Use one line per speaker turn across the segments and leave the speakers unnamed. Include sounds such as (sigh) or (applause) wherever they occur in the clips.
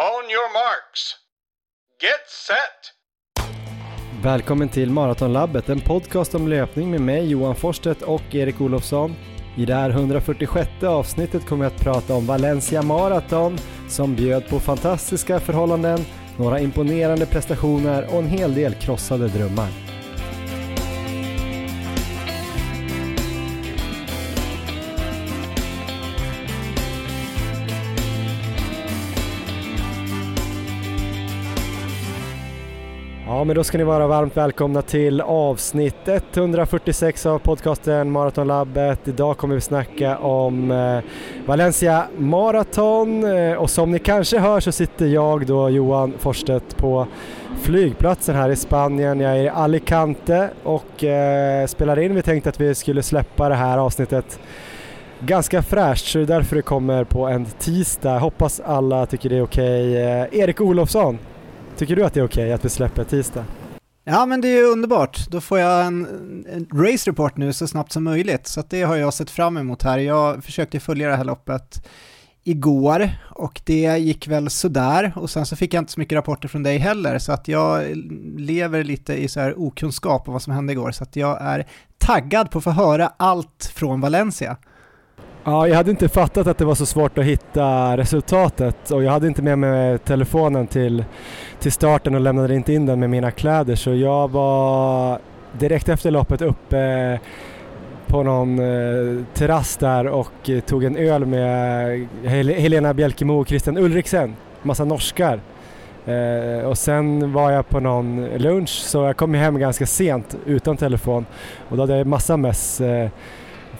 On your marks. Get set!
Välkommen till Maratonlabbet, en podcast om löpning med mig Johan Forsstedt och Erik Olofsson. I det här 146 avsnittet kommer jag att prata om Valencia Marathon som bjöd på fantastiska förhållanden, några imponerande prestationer och en hel del krossade drömmar. Ja, men då ska ni vara varmt välkomna till avsnitt 146 av podcasten Maratonlabbet. Idag kommer vi snacka om eh, Valencia Marathon eh, och som ni kanske hör så sitter jag då Johan Forsstedt på flygplatsen här i Spanien. Jag är i Alicante och eh, spelar in. Vi tänkte att vi skulle släppa det här avsnittet ganska fräscht så det är därför det kommer på en tisdag. Hoppas alla tycker det är okej. Eh, Erik Olofsson, Tycker du att det är okej okay att vi släpper tisdag?
Ja men det är underbart, då får jag en, en race report nu så snabbt som möjligt, så det har jag sett fram emot här. Jag försökte följa det här loppet igår och det gick väl sådär och sen så fick jag inte så mycket rapporter från dig heller så att jag lever lite i så här okunskap om vad som hände igår så att jag är taggad på att få höra allt från Valencia.
Ja, jag hade inte fattat att det var så svårt att hitta resultatet och jag hade inte med mig telefonen till, till starten och lämnade inte in den med mina kläder så jag var direkt efter loppet uppe på någon eh, terrass där och eh, tog en öl med Helena Bjelkemo och Christian Ulriksen, massa norskar. Eh, och sen var jag på någon lunch så jag kom hem ganska sent utan telefon och då hade jag massa mess eh,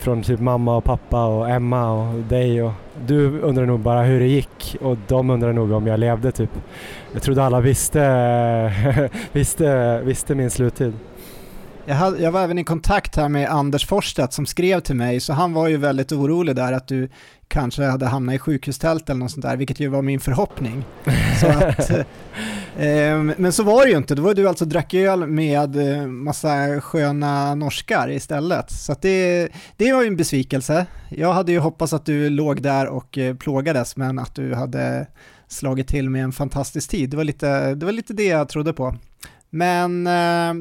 från typ mamma och pappa och Emma och dig och du undrar nog bara hur det gick och de undrar nog om jag levde typ. Jag trodde alla visste, (laughs) visste, visste min sluttid.
Jag, hade, jag var även i kontakt här med Anders Forsstedt som skrev till mig, så han var ju väldigt orolig där att du kanske hade hamnat i sjukhustält eller något sånt där, vilket ju var min förhoppning. Så (laughs) att, eh, men så var det ju inte, då var du alltså drack öl med eh, massa sköna norskar istället. Så det, det var ju en besvikelse. Jag hade ju hoppats att du låg där och eh, plågades, men att du hade slagit till med en fantastisk tid. Det var lite det, var lite det jag trodde på. Men äh,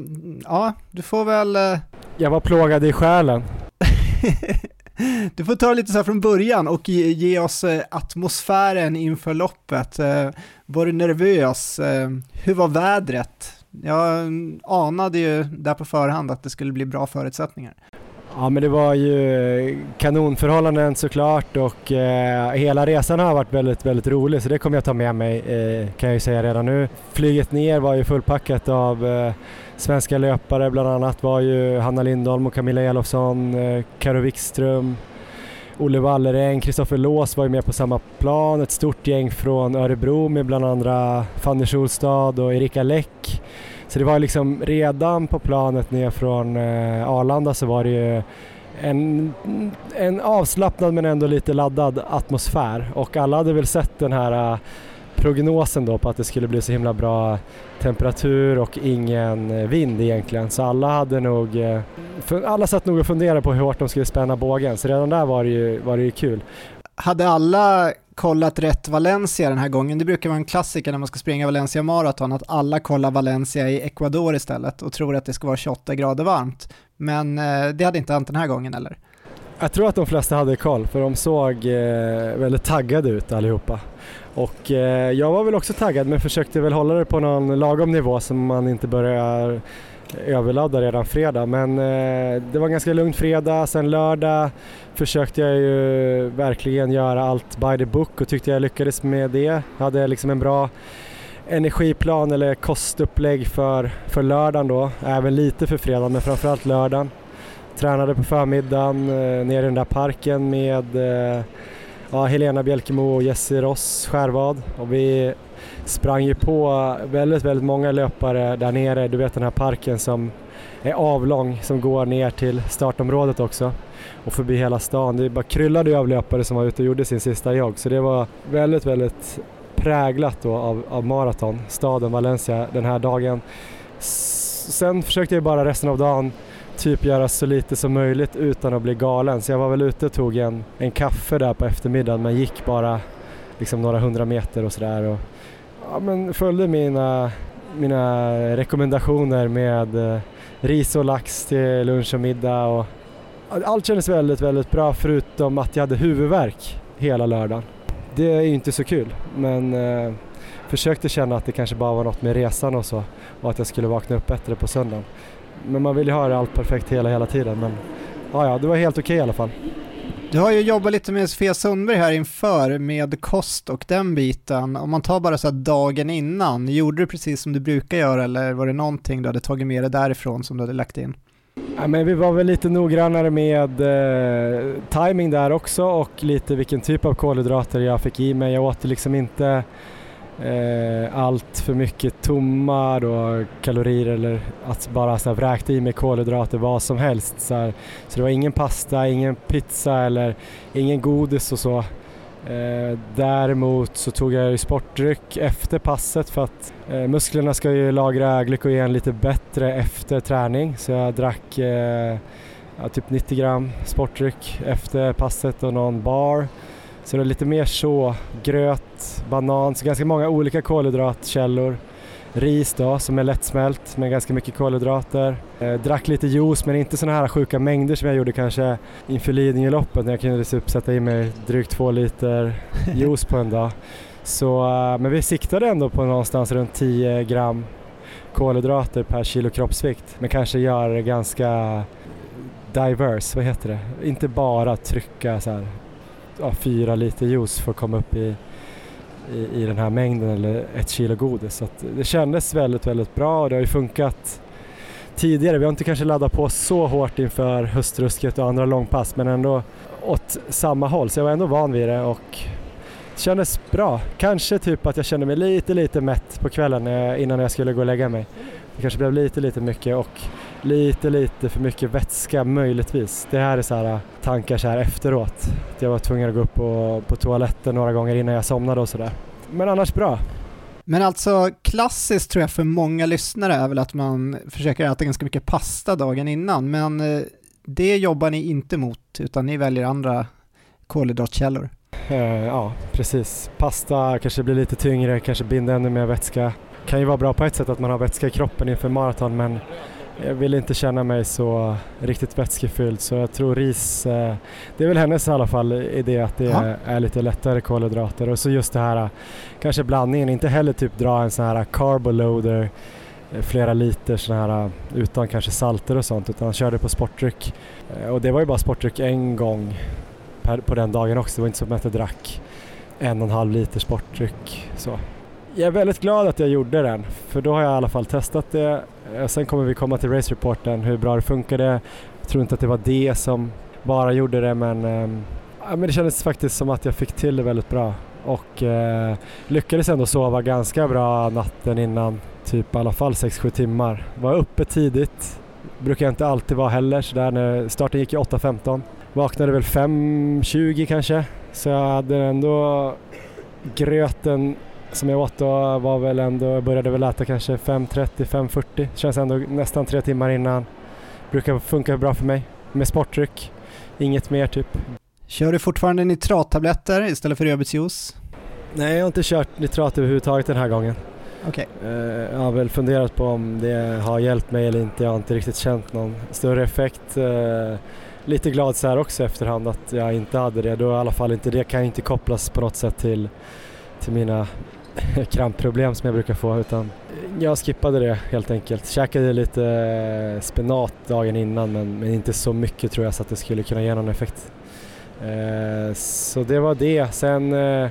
ja, du får väl... Äh...
Jag var plågad i själen. (laughs)
du får ta lite så här från början och ge, ge oss eh, atmosfären inför loppet. Eh, var du nervös? Eh, hur var vädret? Jag mm, anade ju där på förhand att det skulle bli bra förutsättningar.
Ja men det var ju kanonförhållanden såklart och eh, hela resan har varit väldigt, väldigt rolig så det kommer jag ta med mig eh, kan jag ju säga redan nu. Flyget ner var ju fullpackat av eh, svenska löpare, bland annat var ju Hanna Lindholm och Camilla Elofsson, eh, Karo Wikström, Olle Walleräng, Kristoffer Lås var ju med på samma plan, ett stort gäng från Örebro med bland andra Fanny Schulstad och Erika Läck. Så det var liksom redan på planet ner från eh, Arlanda så var det ju en, en avslappnad men ändå lite laddad atmosfär och alla hade väl sett den här eh, prognosen då på att det skulle bli så himla bra temperatur och ingen vind egentligen. Så alla hade nog, eh, alla satt nog och funderade på hur hårt de skulle spänna bågen så redan där var det ju, var det ju kul.
Hade alla kollat rätt Valencia den här gången. Det brukar vara en klassiker när man ska springa Valencia Marathon att alla kollar Valencia i Ecuador istället och tror att det ska vara 28 grader varmt. Men eh, det hade inte hänt den här gången eller?
Jag tror att de flesta hade koll för de såg eh, väldigt taggade ut allihopa. Och eh, jag var väl också taggad men försökte väl hålla det på någon lagom nivå så man inte börjar överladda redan fredag. Men eh, det var en ganska lugn fredag, sen lördag försökte jag ju verkligen göra allt by the book och tyckte jag lyckades med det. Jag hade liksom en bra energiplan eller kostupplägg för, för lördagen då, även lite för fredagen men framförallt lördagen. Tränade på förmiddagen eh, nere i den där parken med eh, ja, Helena Bjelkemo och Jessie Ross Skärvad och vi sprang ju på väldigt, väldigt många löpare där nere. Du vet den här parken som är avlång som går ner till startområdet också och förbi hela stan. Det bara kryllade ju av löpare som var ute och gjorde sin sista jogg så det var väldigt, väldigt präglat då av, av maraton, staden Valencia den här dagen. Sen försökte jag bara resten av dagen typ göra så lite som möjligt utan att bli galen så jag var väl ute och tog en, en kaffe där på eftermiddagen men gick bara liksom några hundra meter och sådär. Och, ja, men följde mina, mina rekommendationer med eh, ris och lax till lunch och middag. Och, allt kändes väldigt, väldigt bra förutom att jag hade huvudvärk hela lördagen. Det är ju inte så kul men eh, försökte känna att det kanske bara var något med resan och så och att jag skulle vakna upp bättre på söndagen. Men man vill ju ha allt perfekt hela, hela tiden men ja, ja det var helt okej okay i alla fall.
Du har ju jobbat lite med Sofia Sundberg här inför med kost och den biten. Om man tar bara så här dagen innan, gjorde du precis som du brukar göra eller var det någonting du hade tagit med dig därifrån som du hade lagt in?
Ja, men vi var väl lite noggrannare med eh, timing där också och lite vilken typ av kolhydrater jag fick i mig. Jag åt liksom inte eh, allt för mycket tomma då, kalorier eller att bara så här, vräkte i mig kolhydrater vad som helst. Så, här. så det var ingen pasta, ingen pizza eller ingen godis och så. Eh, däremot så tog jag ju sportdryck efter passet för att eh, musklerna ska ju lagra glykogen lite bättre efter träning så jag drack eh, ja, typ 90 gram sportdryck efter passet och någon bar så det är lite mer så, gröt, banan, så ganska många olika kolhydratkällor. Ris då som är lättsmält med ganska mycket kolhydrater. Eh, drack lite juice men inte sådana här sjuka mängder som jag gjorde kanske inför Lidingöloppet när jag kunde sätta i mig drygt två liter (laughs) juice på en dag. Så, eh, men vi siktade ändå på någonstans runt 10 gram kolhydrater per kilo kroppsvikt men kanske gör det ganska diverse, vad heter det? Inte bara trycka så här ja, fyra liter juice för att komma upp i, i, i den här mängden eller ett kilo godis. Så det kändes väldigt, väldigt bra och det har ju funkat tidigare. Vi har inte kanske laddat på så hårt inför höstrusket och andra långpass men ändå åt samma håll så jag var ändå van vid det och det kändes bra. Kanske typ att jag kände mig lite, lite mätt på kvällen innan jag skulle gå och lägga mig. Det kanske blev lite, lite mycket och lite, lite för mycket vätska möjligtvis. Det här är så här äh, tankar så här efteråt. Jag var tvungen att gå upp på, på toaletten några gånger innan jag somnade och sådär. Men annars bra.
Men alltså klassiskt tror jag för många lyssnare är väl att man försöker äta ganska mycket pasta dagen innan, men äh, det jobbar ni inte mot utan ni väljer andra kolhydratkällor.
Uh, ja, precis. Pasta kanske blir lite tyngre, kanske binder ännu mer vätska. Kan ju vara bra på ett sätt att man har vätska i kroppen inför maraton men jag vill inte känna mig så riktigt vätskefylld så jag tror ris, eh, det är väl hennes i alla fall idé att det är, är, lite lättare kolhydrater. Och så just det här kanske blandningen, inte heller typ dra en sån här carboloader eh, flera liter sån här utan kanske salter och sånt utan körde på sportdryck. Eh, och det var ju bara sportdryck en gång per, på den dagen också, det var inte som att jag drack en och en halv liter sportdryck så. Jag är väldigt glad att jag gjorde den för då har jag i alla fall testat det eh, sen kommer vi komma till race-reporten, hur bra det funkade. Jag tror inte att det var det som bara gjorde det men, ähm, men det kändes faktiskt som att jag fick till det väldigt bra och äh, lyckades ändå sova ganska bra natten innan, typ i alla fall 6-7 timmar. Var uppe tidigt, brukar jag inte alltid vara heller sådär när starten gick i 8.15. Vaknade väl 5.20 kanske så jag hade ändå gröten som jag åt då var väl ändå, började väl äta kanske 5.30, 5.40. Känns ändå nästan tre timmar innan. Brukar funka bra för mig. Med sportdryck, inget mer typ.
Kör du fortfarande nitrattabletter istället för rödbetsjuice?
Nej, jag har inte kört nitrat överhuvudtaget den här gången.
Okay.
Eh, jag har väl funderat på om det har hjälpt mig eller inte. Jag har inte riktigt känt någon större effekt. Eh, lite glad så här också efterhand att jag inte hade det. Då i alla fall inte det kan inte kopplas på något sätt till, till mina (laughs) krampproblem som jag brukar få utan jag skippade det helt enkelt. Käkade lite eh, spenat dagen innan men, men inte så mycket tror jag så att det skulle kunna ge någon effekt. Eh, så det var det. Sen eh,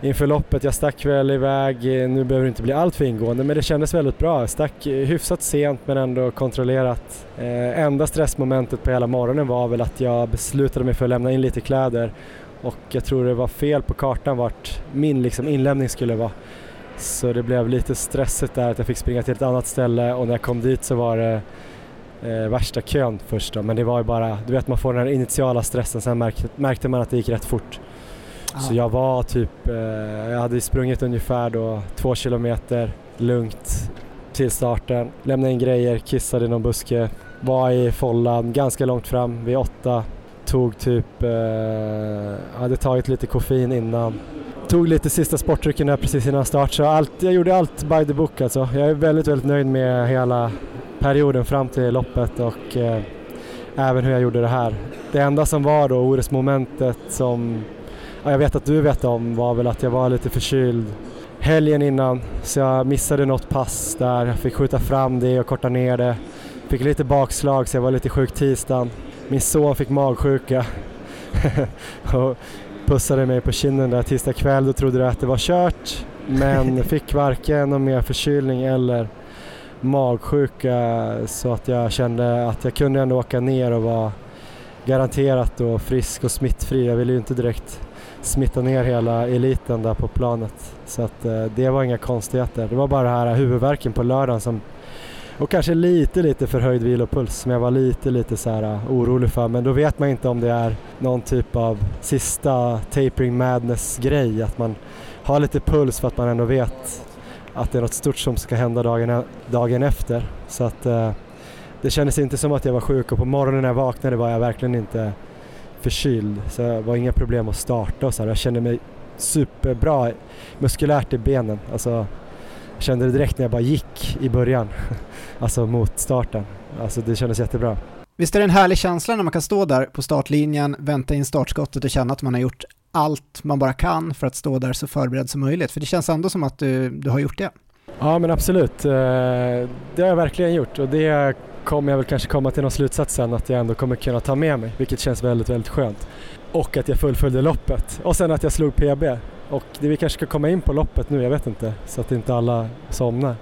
inför loppet, jag stack väl iväg, nu behöver det inte bli allt för ingående men det kändes väldigt bra. Jag stack eh, hyfsat sent men ändå kontrollerat. Eh, enda stressmomentet på hela morgonen var väl att jag beslutade mig för att lämna in lite kläder och jag tror det var fel på kartan vart min liksom inlämning skulle vara. Så det blev lite stressigt där att jag fick springa till ett annat ställe och när jag kom dit så var det eh, värsta kön först då. men det var ju bara, du vet man får den här initiala stressen sen märkte, märkte man att det gick rätt fort. Aha. Så jag var typ, eh, jag hade sprungit ungefär då två kilometer lugnt till starten, lämnade in grejer, kissade i någon buske, var i follan ganska långt fram vid åtta tog typ, eh, hade tagit lite koffein innan tog lite sista sportdrycken där precis innan start så allt, jag gjorde allt by the book alltså. Jag är väldigt, väldigt nöjd med hela perioden fram till loppet och eh, även hur jag gjorde det här. Det enda som var då orosmomentet som ja, jag vet att du vet om var väl att jag var lite förkyld helgen innan så jag missade något pass där. Jag fick skjuta fram det och korta ner det. Fick lite bakslag så jag var lite sjuk tisdagen. Min son fick magsjuka (laughs) och pussade mig på kinden där tisdag kväll. Då trodde jag att det var kört men (laughs) fick varken någon mer förkylning eller magsjuka så att jag kände att jag kunde ändå åka ner och vara garanterat då frisk och smittfri. Jag ville ju inte direkt smitta ner hela eliten där på planet. Så att eh, det var inga konstigheter. Det var bara det här huvudvärken på lördagen som och kanske lite, lite förhöjd vilopuls som jag var lite, lite så här eh, orolig för. Men då vet man inte om det är någon typ av sista tapering madness grej. Att man har lite puls för att man ändå vet att det är något stort som ska hända dagen, dagen efter. Så att eh, det kändes inte som att jag var sjuk och på morgonen när jag vaknade var jag verkligen inte förkyld. Så det var inga problem att starta och så här. Jag kände mig superbra muskulärt i benen. Alltså, kände det direkt när jag bara gick i början, (laughs) alltså mot starten. Alltså det kändes jättebra.
Visst är det en härlig känsla när man kan stå där på startlinjen, vänta in startskottet och känna att man har gjort allt man bara kan för att stå där så förberedd som möjligt. För det känns ändå som att du, du har gjort det.
Ja men absolut, eh, det har jag verkligen gjort och det kommer jag väl kanske komma till någon slutsats sen att jag ändå kommer kunna ta med mig, vilket känns väldigt, väldigt skönt. Och att jag fullföljde loppet och sen att jag slog PB. Och det vi kanske ska komma in på loppet nu, jag vet inte, så att inte alla somnar.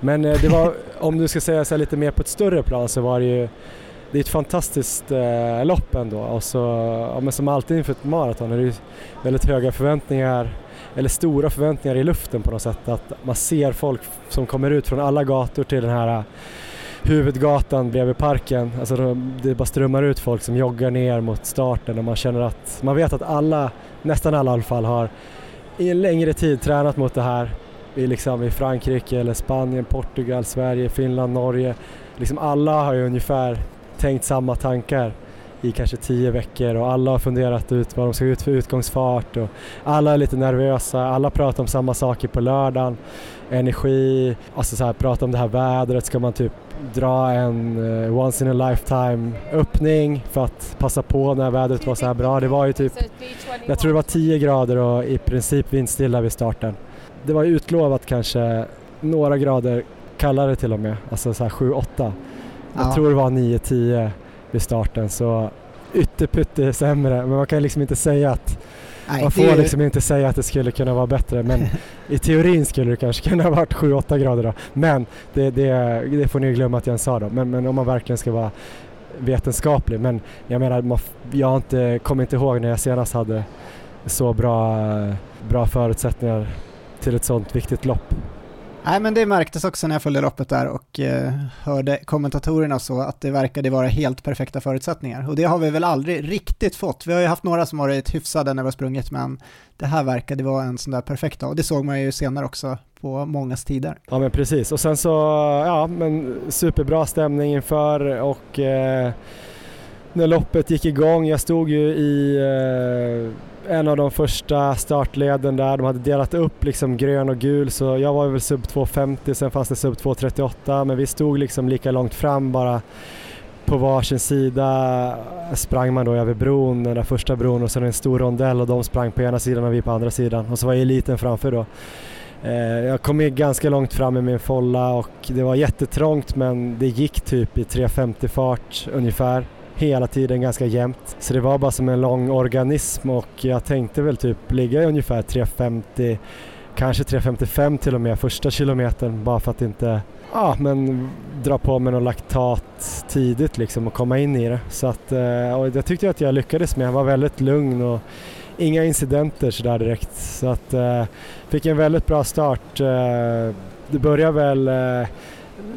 Men eh, det var, (laughs) om du ska säga så lite mer på ett större plan så var det ju det är ett fantastiskt eh, lopp ändå och så, ja, men som alltid inför ett maraton är det ju väldigt höga förväntningar eller stora förväntningar i luften på något sätt. Att man ser folk som kommer ut från alla gator till den här huvudgatan bredvid parken. Alltså det bara strömmar ut folk som joggar ner mot starten och man känner att man vet att alla, nästan alla i alla fall, har i en längre tid tränat mot det här i, liksom, i Frankrike eller Spanien, Portugal, Sverige, Finland, Norge. Liksom alla har ju ungefär tänkt samma tankar i kanske tio veckor och alla har funderat ut vad de ska ut för utgångsfart och alla är lite nervösa, alla pratar om samma saker på lördagen. Energi, alltså så här, prata om det här vädret, ska man typ dra en uh, once in a lifetime öppning för att passa på när vädret var så här bra. Det var ju typ, jag tror det var 10 grader och i princip vindstilla vid starten. Det var ju utlovat kanske några grader kallare till och med, alltså så här 7-8. Jag ja. tror det var 9-10 vid starten så ytterpytte sämre men man kan liksom inte säga att Nej, man får det... liksom inte säga att det skulle kunna vara bättre men (laughs) i teorin skulle det kanske kunna varit 7-8 grader då. Men det, det, det, får ni glömma att jag sa då. Men, men om man verkligen ska vara vetenskaplig. Men jag menar, jag inte, kommer inte ihåg när jag senast hade så bra, bra förutsättningar till ett sånt viktigt lopp.
Nej, men det märktes också när jag följde loppet där och eh, hörde kommentatorerna och så att det verkade vara helt perfekta förutsättningar. Och det har vi väl aldrig riktigt fått. Vi har ju haft några som varit hyfsade när vi har sprungit, men det här verkade vara en sån där perfekt dag. Och det såg man ju senare också på mångas tider.
Ja, men precis. Och sen så, ja, men superbra stämning inför och eh, när loppet gick igång, jag stod ju i eh, en av de första startleden där. De hade delat upp liksom grön och gul så jag var väl sub 2.50, sen fanns det sub 2.38 men vi stod liksom lika långt fram bara på varsin sida sprang man då över bron, den där första bron och sen en stor rondell och de sprang på ena sidan och vi på andra sidan och så var eliten framför då. Eh, jag kom ganska långt fram i min folla och det var jättetrångt men det gick typ i 3.50 fart ungefär hela tiden ganska jämnt. Så det var bara som en lång organism och jag tänkte väl typ ligga i ungefär 3.50 kanske 3.55 till och med första kilometern bara för att inte ja, men dra på mig någon laktat tidigt liksom och komma in i det. Så att, eh, och jag tyckte att jag lyckades med, jag var väldigt lugn och inga incidenter sådär direkt. Så att eh, fick en väldigt bra start. Eh, det började väl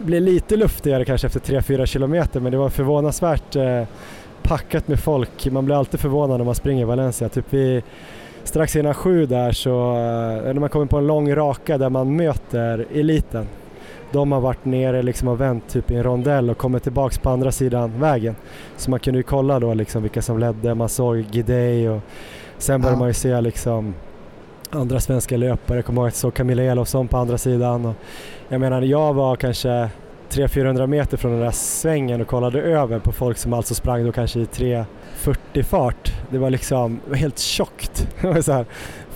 bli lite luftigare kanske efter 3-4 kilometer men det var förvånansvärt eh, packat med folk. Man blir alltid förvånad när man springer i Valencia. Typ vi, strax innan sju där så, eh, när man kommer på en lång raka där man möter eliten. De har varit nere liksom och vänt typ i en rondell och kommit tillbaks på andra sidan vägen. Så man kunde ju kolla då liksom vilka som ledde, man såg Gidey och sen började ja. man ju se liksom andra svenska löpare. Jag kommer ihåg att jag såg Camilla Elofsson på andra sidan. Och jag menar, jag var kanske 300-400 meter från den där svängen och kollade över på folk som alltså sprang då kanske i 3.40 fart. Det var liksom helt tjockt. (laughs) Det var så här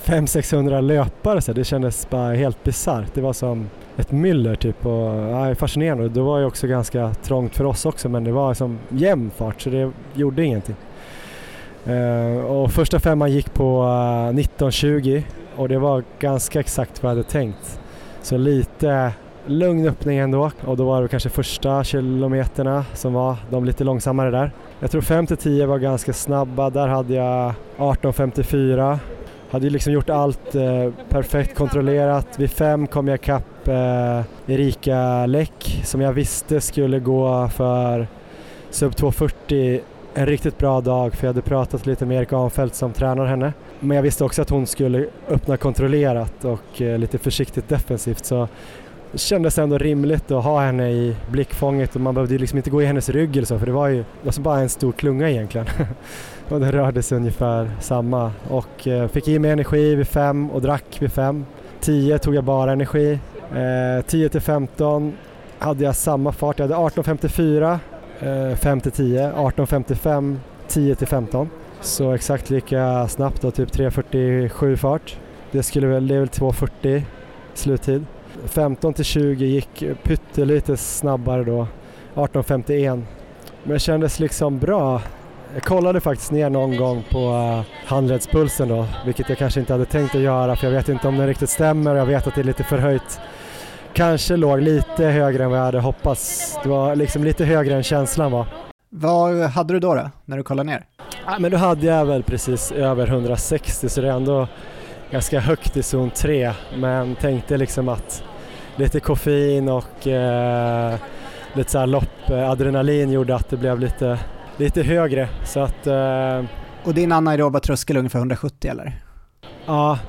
500-600 löpare så det kändes bara helt bisarrt. Det var som ett myller typ och ja, fascinerande. Det var ju också ganska trångt för oss också men det var som jämn fart så det gjorde ingenting. Uh, och första femman gick på eh, uh, 19.20 och det var ganska exakt vad jag hade tänkt. Så lite lugn öppning ändå och då var det kanske första kilometerna som var de lite långsammare där. Jag tror 5 10 var ganska snabba, där hade jag 18.54. Hade ju liksom gjort allt eh, perfekt kontrollerat. Vid 5 kom jag ikapp eh, Erika Läck som jag visste skulle gå för sub 2.40 en riktigt bra dag för jag hade pratat lite med Erik Ahnfeldt som tränar henne. Men jag visste också att hon skulle öppna kontrollerat och eh, lite försiktigt defensivt så det kändes ändå rimligt att ha henne i blickfånget och man behövde liksom inte gå i hennes rygg eller så för det var ju alltså bara en stor klunga egentligen. (laughs) och den rörde sig ungefär samma och eh, fick i mig energi vid fem och drack vid fem. 10 tog jag bara energi. Eh, till 15 hade jag samma fart, jag hade 18.54 eh, 5 till 10, 18.55 10 till 15. Så exakt lika snabbt då, typ 3.47 fart. Det skulle väl, det är väl 2.40 sluttid. 15 till 20 gick pyttelite snabbare då, 18.51. Men det kändes liksom bra. Jag kollade faktiskt ner någon gång på uh, handledspulsen då, vilket jag kanske inte hade tänkt att göra för jag vet inte om den riktigt stämmer jag vet att det är lite förhöjt. Kanske låg lite högre än vad jag hade hoppats. Det var liksom lite högre än känslan var.
Vad hade du då, då när du kollade ner?
Ja, men då hade jag väl precis över 160 så det är ändå ganska högt i zon 3 men tänkte liksom att lite koffein och eh, lite så här lopp, eh, gjorde att det blev lite, lite högre. Så att, eh,
och din anaeroba tröskel ungefär 170 eller?
Ja,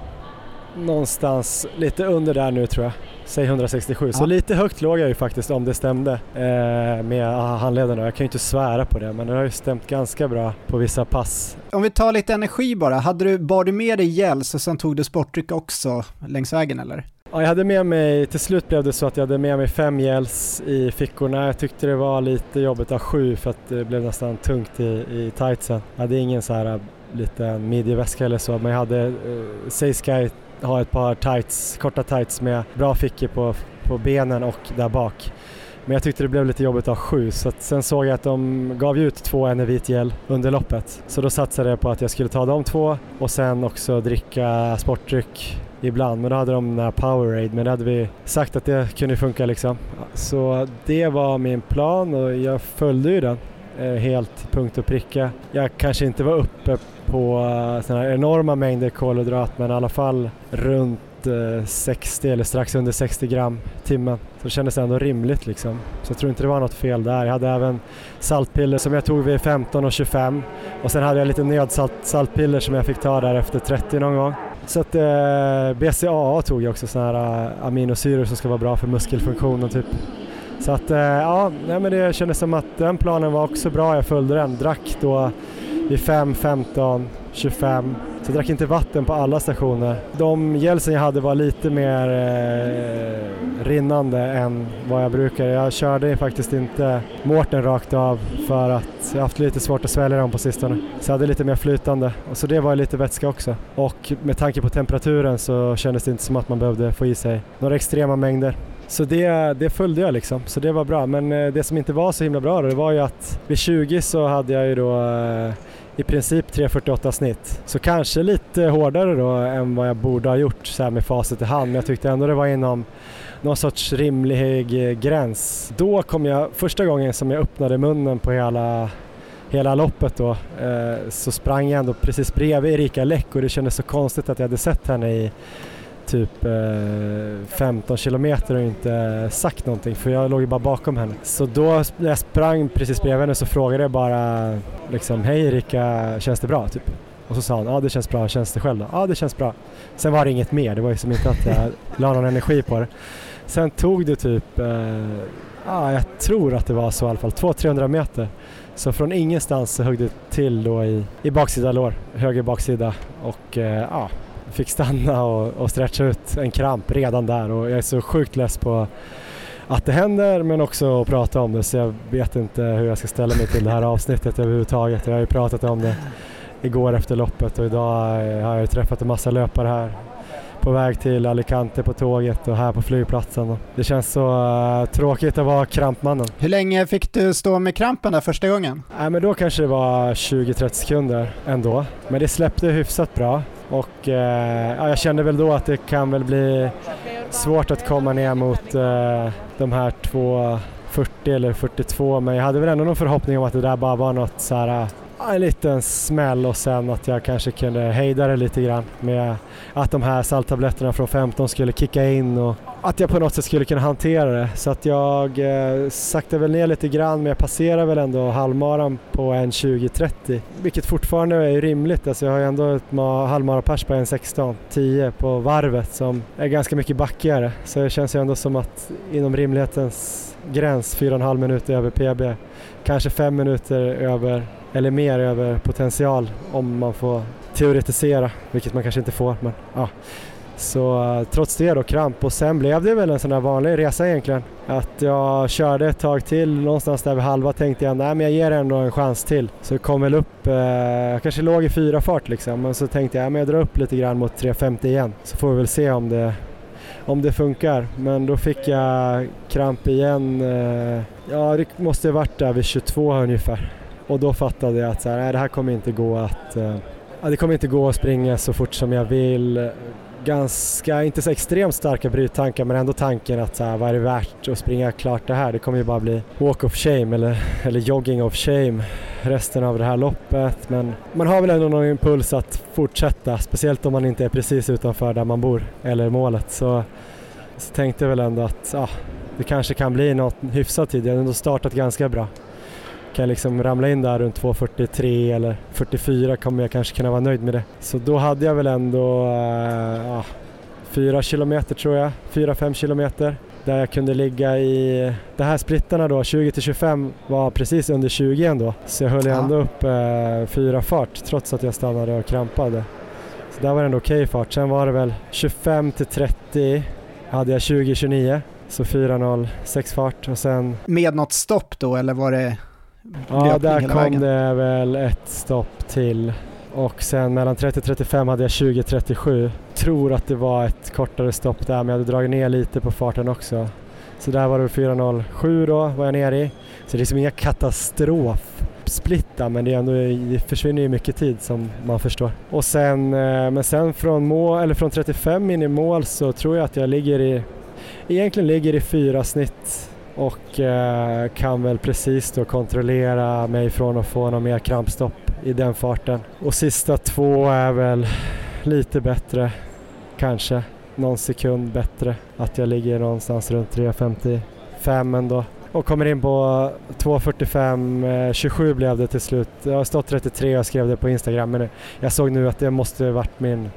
någonstans lite under där nu tror jag. Säg 167, ja. så lite högt låg jag ju faktiskt om det stämde eh, med handledarna. Jag kan ju inte svära på det men det har ju stämt ganska bra på vissa pass.
Om vi tar lite energi bara, hade du, bar du med dig gels och sen tog du sportdryck också längs vägen eller?
Ja, jag hade med mig, till slut blev det så att jag hade med mig fem gels i fickorna. Jag tyckte det var lite jobbigt att ha sju för att det blev nästan tungt i, i tightsen. Jag hade ingen så här liten midjeväska eller så men jag hade eh, Seisky ha ett par tights, korta tights med bra fickor på, på benen och där bak. Men jag tyckte det blev lite jobbigt att ha sju så att sen såg jag att de gav ut två Enervit gel under loppet. Så då satsade jag på att jag skulle ta de två och sen också dricka sportdryck ibland. Men då hade de den här Powerade men det hade vi sagt att det kunde funka liksom. Så det var min plan och jag följde ju den eh, helt punkt och pricka. Jag kanske inte var uppe på eh, såna här enorma mängder kolhydrat men i alla fall runt eh, 60 eller strax under 60 gram timmen. Så det kändes ändå rimligt liksom. Så jag tror inte det var något fel där. Jag hade även saltpiller som jag tog vid 15 och 25 och sen hade jag lite nödsaltpiller som jag fick ta där efter 30 någon gång. Så att eh, BCAA tog jag också sådana här eh, aminosyror som ska vara bra för muskelfunktionen typ. Så att eh, ja, nej, men det kändes som att den planen var också bra. Jag följde den. Drack då vid 5, 15, 25. Så jag drack inte vatten på alla stationer. De gelsen jag hade var lite mer eh, rinnande än vad jag brukar. Jag körde faktiskt inte Mårten rakt av för att jag haft lite svårt att svälja dem på sistone. Så jag hade lite mer flytande. Och så det var lite vätska också. Och med tanke på temperaturen så kändes det inte som att man behövde få i sig några extrema mängder. Så det, det följde jag liksom, så det var bra. Men eh, det som inte var så himla bra då, det var ju att vid 20 så hade jag ju då eh, i princip 3.48 snitt. Så kanske lite hårdare då än vad jag borde ha gjort så här med facit i hand. Men jag tyckte ändå det var inom någon sorts rimlig eh, gräns. Då kom jag, första gången som jag öppnade munnen på hela hela loppet då eh, så sprang jag ändå precis bredvid Erika Läck och det kändes så konstigt att jag hade sett henne i typ eh, 15 kilometer och inte sagt någonting för jag låg ju bara bakom henne. Så då när jag sprang precis bredvid henne så frågade jag bara liksom Hej Erika, känns det bra? Typ. Och så sa hon, ja det känns bra, känns det själv då? Ja det känns bra. Sen var det inget mer, det var ju som inte att jag (laughs) la någon energi på det. Sen tog det typ, eh, ja jag tror att det var så i alla fall, 200-300 meter. Så från ingenstans så högg det till då i, i baksida lår, höger baksida och eh, ja, fick stanna och, och stretcha ut en kramp redan där. Och jag är så sjukt less på att det händer men också att prata om det. Så jag vet inte hur jag ska ställa mig till det här avsnittet överhuvudtaget. Jag har ju pratat om det igår efter loppet och idag har jag träffat en massa löpare här på väg till Alicante på tåget och här på flygplatsen. Det känns så uh, tråkigt att vara krampmannen.
Hur länge fick du stå med krampen där första gången?
Nej, men då kanske det var 20-30 sekunder ändå. Men det släppte hyfsat bra och ja, jag kände väl då att det kan väl bli svårt att komma ner mot uh, de här två 40 eller 42 men jag hade väl ändå någon förhoppning om att det där bara var något så här en liten smäll och sen att jag kanske kunde hejda det lite grann med att de här salttabletterna från 15 skulle kicka in och att jag på något sätt skulle kunna hantera det. Så att jag eh, saktade väl ner lite grann men jag passerade väl ändå halvmaran på en 20.30 vilket fortfarande är rimligt. Alltså jag har ju ändå ett halvmarapers på en 16.10 på varvet som är ganska mycket backigare så det känns ju ändå som att inom rimlighetens gräns 4,5 minuter över PB kanske fem minuter över eller mer över potential om man får teoretisera, vilket man kanske inte får. Men, ja. Så eh, trots det då kramp och sen blev det väl en sån där vanlig resa egentligen. Att jag körde ett tag till, någonstans där vid halva tänkte jag nej men jag ger ändå en chans till. Så jag kom väl upp, eh, jag kanske låg i fyra fart liksom, men så tänkte jag men jag drar upp lite grann mot 3.50 igen. Så får vi väl se om det, om det funkar. Men då fick jag kramp igen, eh, ja det måste varit där vid 22 ungefär. Och då fattade jag att så här, nej, det här kommer inte gå att eh, ja det kommer inte gå att springa så fort som jag vill. Ganska, inte så extremt starka bryttankar men ändå tanken att så här, vad är det värt att springa klart det här? Det kommer ju bara bli walk of shame eller, eller jogging of shame resten av det här loppet. Men man har väl ändå någon impuls att fortsätta, speciellt om man inte är precis utanför där man bor eller målet. Så, så tänkte jag väl ändå att ah, det kanske kan bli något hyfsat tid. Jag har ändå startat ganska bra kan jag liksom ramla in där runt 2.43 eller 44 kommer jag kanske kunna vara nöjd med det. Så då hade jag väl ändå äh, ja, 4 kilometer tror jag, 4-5 kilometer där jag kunde ligga i, de här splittarna då, 20 till 25 var precis under 20 ändå. Så jag höll ja. ändå upp eh, fyra fart trots att jag stannade och krampade. Så där var det ändå okej okay fart. Sen var det väl 25 till 30 hade jag 20-29. Så 4.06 fart och sen...
Med något stopp då eller var det
Ja, där kom vägen. det väl ett stopp till. Och sen mellan 30-35 hade jag 20-37. Tror att det var ett kortare stopp där men jag hade dragit ner lite på farten också. Så där var det 4.07 då var jag nere i. Så det är liksom inga katastrofsplittar men det, är ändå, det försvinner ju mycket tid som man förstår. Och sen, eh, men sen från, mål, eller från 35 in i mål så tror jag att jag ligger i, egentligen ligger i fyra snitt och eh, kan väl precis då kontrollera mig från att få någon mer krampstopp i den farten. Och sista två är väl lite bättre, kanske någon sekund bättre. Att jag ligger någonstans runt 3.55 ändå. Och kommer in på 2.45, 27 eh, blev det till slut. Jag har stått 33 och skrev det på Instagram men jag såg nu att det måste varit min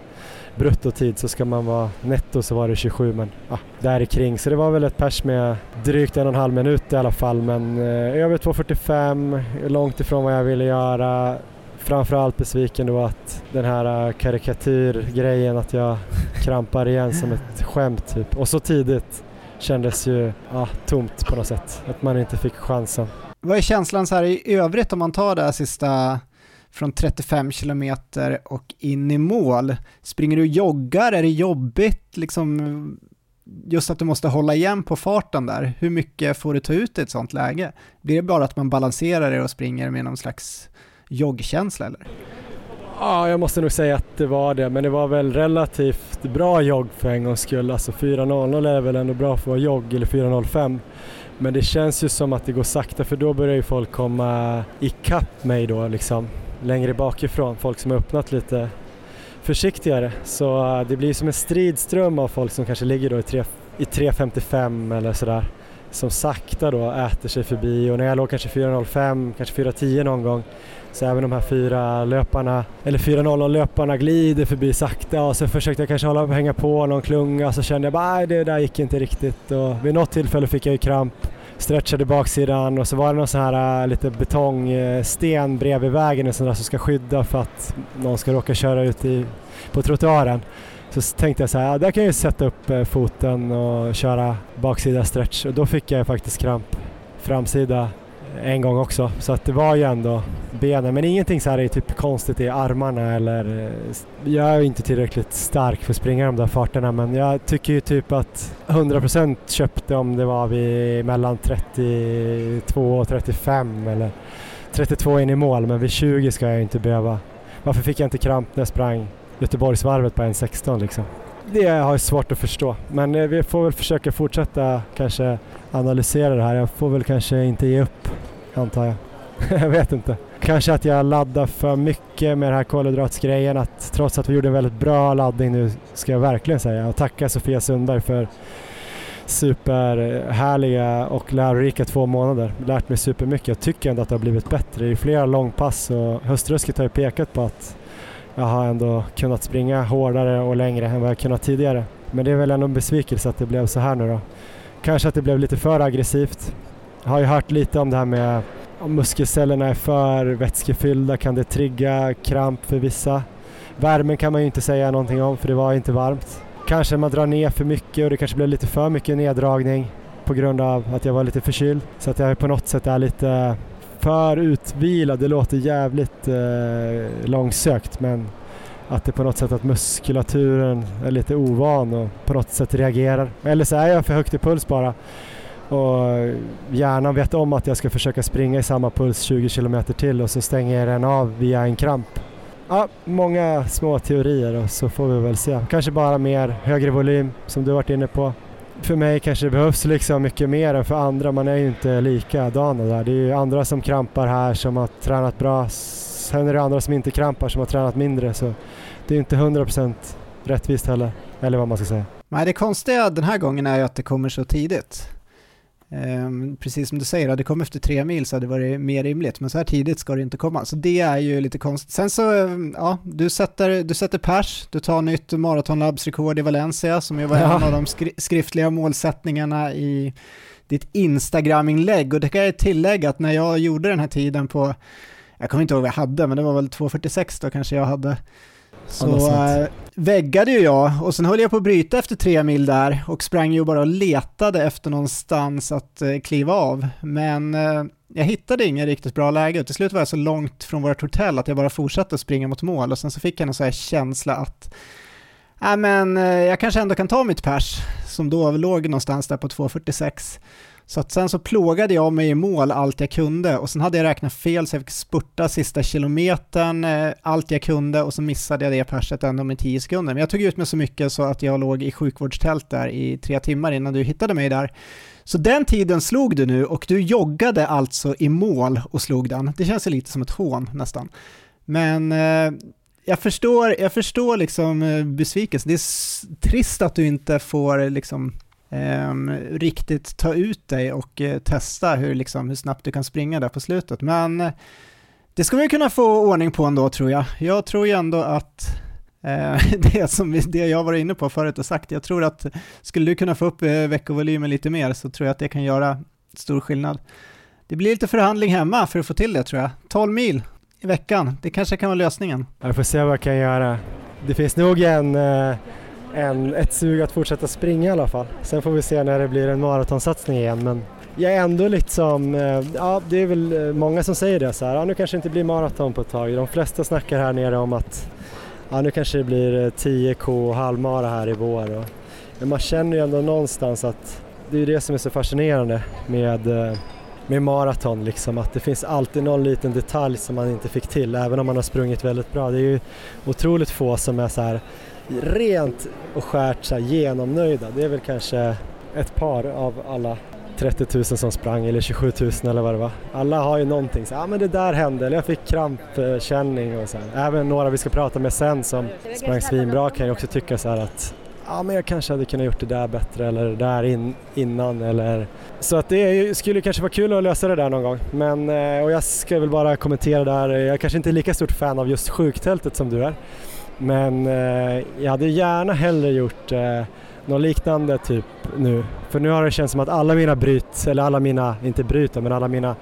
bruttotid så ska man vara netto så var det 27 men ja, där kring. Så det var väl ett pers med drygt en och en halv minut i alla fall men eh, över 2.45, långt ifrån vad jag ville göra. Framförallt besviken då att den här eh, karikatyrgrejen att jag (laughs) krampar igen som ett skämt typ. Och så tidigt kändes ju ja, tomt på något sätt, att man inte fick chansen.
Vad är känslan så här i övrigt om man tar det här sista från 35 kilometer och in i mål. Springer du och joggar? Är det jobbigt liksom? Just att du måste hålla igen på farten där. Hur mycket får du ta ut i ett sånt läge? Blir det bara att man balanserar det och springer med någon slags joggkänsla eller?
Ja, jag måste nog säga att det var det, men det var väl relativt bra jogg för en gångs skull. Alltså 4.00 är väl ändå bra för att vara jogg, eller 4.05. Men det känns ju som att det går sakta för då börjar ju folk komma ikapp mig då liksom längre bakifrån, folk som har öppnat lite försiktigare. Så eh, det blir som en stridström av folk som kanske ligger då i 3.55 eller sådär som sakta då äter sig förbi. Och när jag låg kanske 4.05, kanske 4.10 någon gång så även de här fyra löparna, eller 4.00 löparna glider förbi sakta. Och så försökte jag kanske hålla hänga på någon klunga så kände jag bara det där gick inte riktigt. Och vid något tillfälle fick jag ju kramp stretchade baksidan och så var det någon sån här äh, lite betongsten bredvid vägen och sån där som ska skydda för att någon ska råka köra ut i, på trottoaren. Så tänkte jag så här, ja, där kan jag ju sätta upp äh, foten och köra baksida stretch och då fick jag faktiskt kramp framsida en gång också. Så att det var ju ändå benen, men ingenting så här är typ konstigt i armarna eller eh, jag är inte tillräckligt stark för att springa de där farterna men jag tycker ju typ att 100% köpte om det var vid mellan 32 och 35 eller 32 in i mål men vid 20 ska jag inte behöva. Varför fick jag inte kramp när jag sprang Göteborgsvarvet på 1.16 liksom? Det har jag svårt att förstå men eh, vi får väl försöka fortsätta kanske analysera det här. Jag får väl kanske inte ge upp antar jag. (laughs) jag vet inte. Kanske att jag laddar för mycket med den här kolhydratsgrejen. Att trots att vi gjorde en väldigt bra laddning nu ska jag verkligen säga och tacka Sofia Sundberg för superhärliga och lärorika två månader. Lärt mig supermycket. Jag tycker ändå att det har blivit bättre. Det är flera långpass och höstrusket har ju pekat på att jag har ändå kunnat springa hårdare och längre än vad jag kunnat tidigare. Men det är väl ändå en besvikelse att det blev så här nu då. Kanske att det blev lite för aggressivt. Jag har ju hört lite om det här med om muskelcellerna är för vätskefyllda kan det trigga kramp för vissa. Värmen kan man ju inte säga någonting om för det var inte varmt. Kanske man drar ner för mycket och det kanske blev lite för mycket neddragning på grund av att jag var lite förkyld. Så att jag på något sätt är lite för utvilad. Det låter jävligt eh, långsökt men att det på något sätt att muskulaturen är lite ovan och på något sätt reagerar. Eller så är jag för högt i puls bara och hjärnan vet om att jag ska försöka springa i samma puls 20 km till och så stänger jag den av via en kramp. Ja, många små teorier och så får vi väl se. Kanske bara mer högre volym som du varit inne på. För mig kanske det behövs liksom mycket mer än för andra. Man är ju inte likadana där. Det är ju andra som krampar här som har tränat bra. Sen är det andra som inte krampar som har tränat mindre. Så det är inte 100% rättvist heller. Eller vad man ska säga.
Nej, det konstiga den här gången är ju att det kommer så tidigt. Um, precis som du säger, hade det kommit efter tre mil så hade det varit mer rimligt, men så här tidigt ska det inte komma. Så det är ju lite konstigt. Sen så, ja, du sätter, du sätter pers, du tar nytt maratonlabbsrekord i Valencia, som ju var ja. en av de skri skriftliga målsättningarna i ditt Instagram-inlägg. Och det kan jag tillägga att när jag gjorde den här tiden på, jag kommer inte ihåg vad jag hade, men det var väl 2.46 då kanske jag hade. Så äh, väggade ju jag och sen höll jag på att bryta efter tre mil där och sprang ju bara och letade efter någonstans att äh, kliva av. Men äh, jag hittade inget riktigt bra läge och till slut var jag så långt från vårt hotell att jag bara fortsatte att springa mot mål och sen så fick jag en sån här känsla att äh, men, jag kanske ändå kan ta mitt pers som då låg någonstans där på 2.46 så att sen så plågade jag mig i mål allt jag kunde och sen hade jag räknat fel så jag fick spurta sista kilometern eh, allt jag kunde och så missade jag det perset ändå med 10 sekunder. Men jag tog ut mig så mycket så att jag låg i sjukvårdstält där i tre timmar innan du hittade mig där. Så den tiden slog du nu och du joggade alltså i mål och slog den. Det känns ju lite som ett hån nästan. Men eh, jag förstår, jag förstår liksom eh, besvikelsen. Det är trist att du inte får liksom Ehm, riktigt ta ut dig och eh, testa hur, liksom, hur snabbt du kan springa där på slutet. Men eh, det ska vi kunna få ordning på ändå tror jag. Jag tror ju ändå att eh, (laughs) det som vi, det jag var inne på förut och sagt, jag tror att skulle du kunna få upp eh, veckovolymen lite mer så tror jag att det kan göra stor skillnad. Det blir lite förhandling hemma för att få till det tror jag. 12 mil i veckan, det kanske kan vara lösningen.
Jag får se vad jag kan göra. Det finns nog en eh, en, ett sug att fortsätta springa i alla fall. Sen får vi se när det blir en maratonsatsning igen men jag är ändå liksom, ja det är väl eh, många som säger det så här, ja, nu kanske det inte blir maraton på ett tag. De flesta snackar här nere om att ja, nu kanske det blir eh, 10k och halvmara här i vår. Och, men man känner ju ändå någonstans att det är det som är så fascinerande med, med maraton, liksom, att det finns alltid någon liten detalj som man inte fick till även om man har sprungit väldigt bra. Det är ju otroligt få som är så här rent och skärt så här, genomnöjda. Det är väl kanske ett par av alla 30 000 som sprang eller 27 000 eller vad det var. Alla har ju någonting, ja ah, men det där hände eller jag fick krampkänning och så här. Även några vi ska prata med sen som sprang svinbra kan ju också tycka så här att ja men jag kanske hade kunnat gjort det där bättre eller det där in, innan eller så att det skulle kanske vara kul att lösa det där någon gång men eh, och jag ska väl bara kommentera där, jag är kanske inte är lika stort fan av just sjuktältet som du är men eh, jag hade gärna hellre gjort eh, något liknande typ nu. För nu har det känts som att alla mina bryt, eller alla mina, inte bryt men alla mina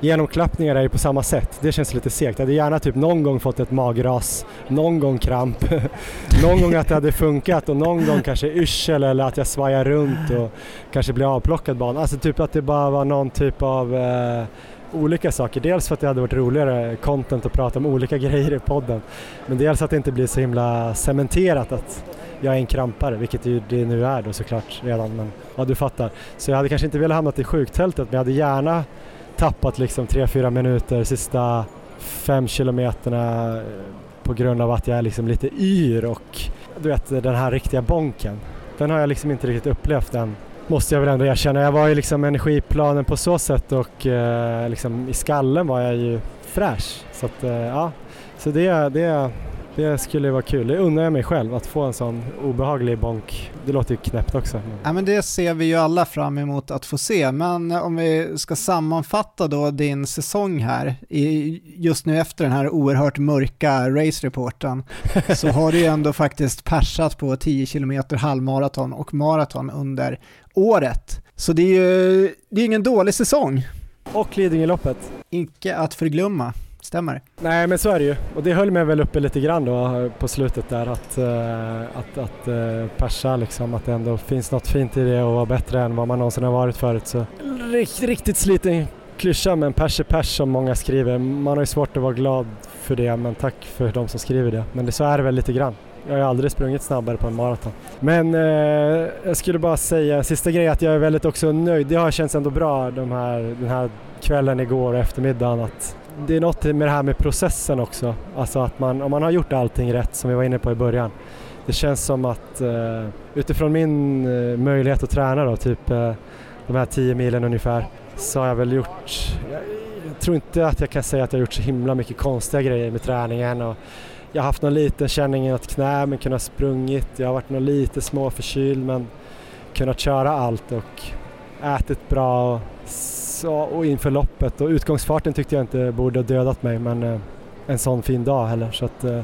genomklappningar är ju på samma sätt. Det känns lite segt. Jag hade gärna typ någon gång fått ett magras, någon gång kramp, (laughs) någon gång att det hade funkat och någon gång kanske yrsel eller att jag svajar runt och kanske blir avplockad bara. Alltså typ att det bara var någon typ av eh, olika saker. Dels för att det hade varit roligare content att prata om olika (laughs) grejer i podden. Men dels att det inte blir så himla cementerat att jag är en krampare, vilket det nu är då såklart redan. Men ja, du fattar. Så jag hade kanske inte velat hamna i sjuktältet men jag hade gärna tappat liksom 3-4 minuter sista fem kilometerna eh, på grund av att jag är liksom lite yr och du vet den här riktiga bonken. Den har jag liksom inte riktigt upplevt än måste jag väl ändå erkänna. Jag var ju liksom energiplanen på så sätt och eh, liksom i skallen var jag ju fräsch. Så att, eh, ja, så det, det, det skulle vara kul. Det unnar jag mig själv att få en sån obehaglig bonk. Det låter ju knäppt också.
Ja men det ser vi ju alla fram emot att få se. Men om vi ska sammanfatta då din säsong här, just nu efter den här oerhört mörka race-reporten, (laughs) så har du ju ändå faktiskt persat på 10 km halvmaraton och maraton under året. Så det är ju det är ingen dålig säsong.
Och Lidingöloppet.
Icke att förglömma. Stämmer.
Nej men så är det ju och det höll mig väl uppe lite grann då på slutet där att, eh, att, att eh, persa liksom, att det ändå finns något fint i det och vara bättre än vad man någonsin har varit förut. Så Rikt, riktigt sliten klyscha men pers är pers som många skriver. Man har ju svårt att vara glad för det men tack för de som skriver det. Men det, så är det väl lite grann. Jag har ju aldrig sprungit snabbare på en maraton. Men eh, jag skulle bara säga en sista grej att jag är väldigt också nöjd. Det har känts ändå bra de här, den här kvällen igår och eftermiddagen att det är något med det här med processen också. Alltså att man, om man har gjort allting rätt som vi var inne på i början. Det känns som att eh, utifrån min eh, möjlighet att träna då, typ eh, de här 10 milen ungefär, så har jag väl gjort, jag, jag, tror inte att jag kan säga att jag har gjort så himla mycket konstiga grejer med träningen. Och jag har haft någon liten känning i något knä men kunnat sprungit. Jag har varit någon lite småförkyld men kunnat köra allt och ätit bra. Och så, och inför loppet och utgångsfarten tyckte jag inte borde ha dödat mig men eh, en sån fin dag heller. Så att, eh,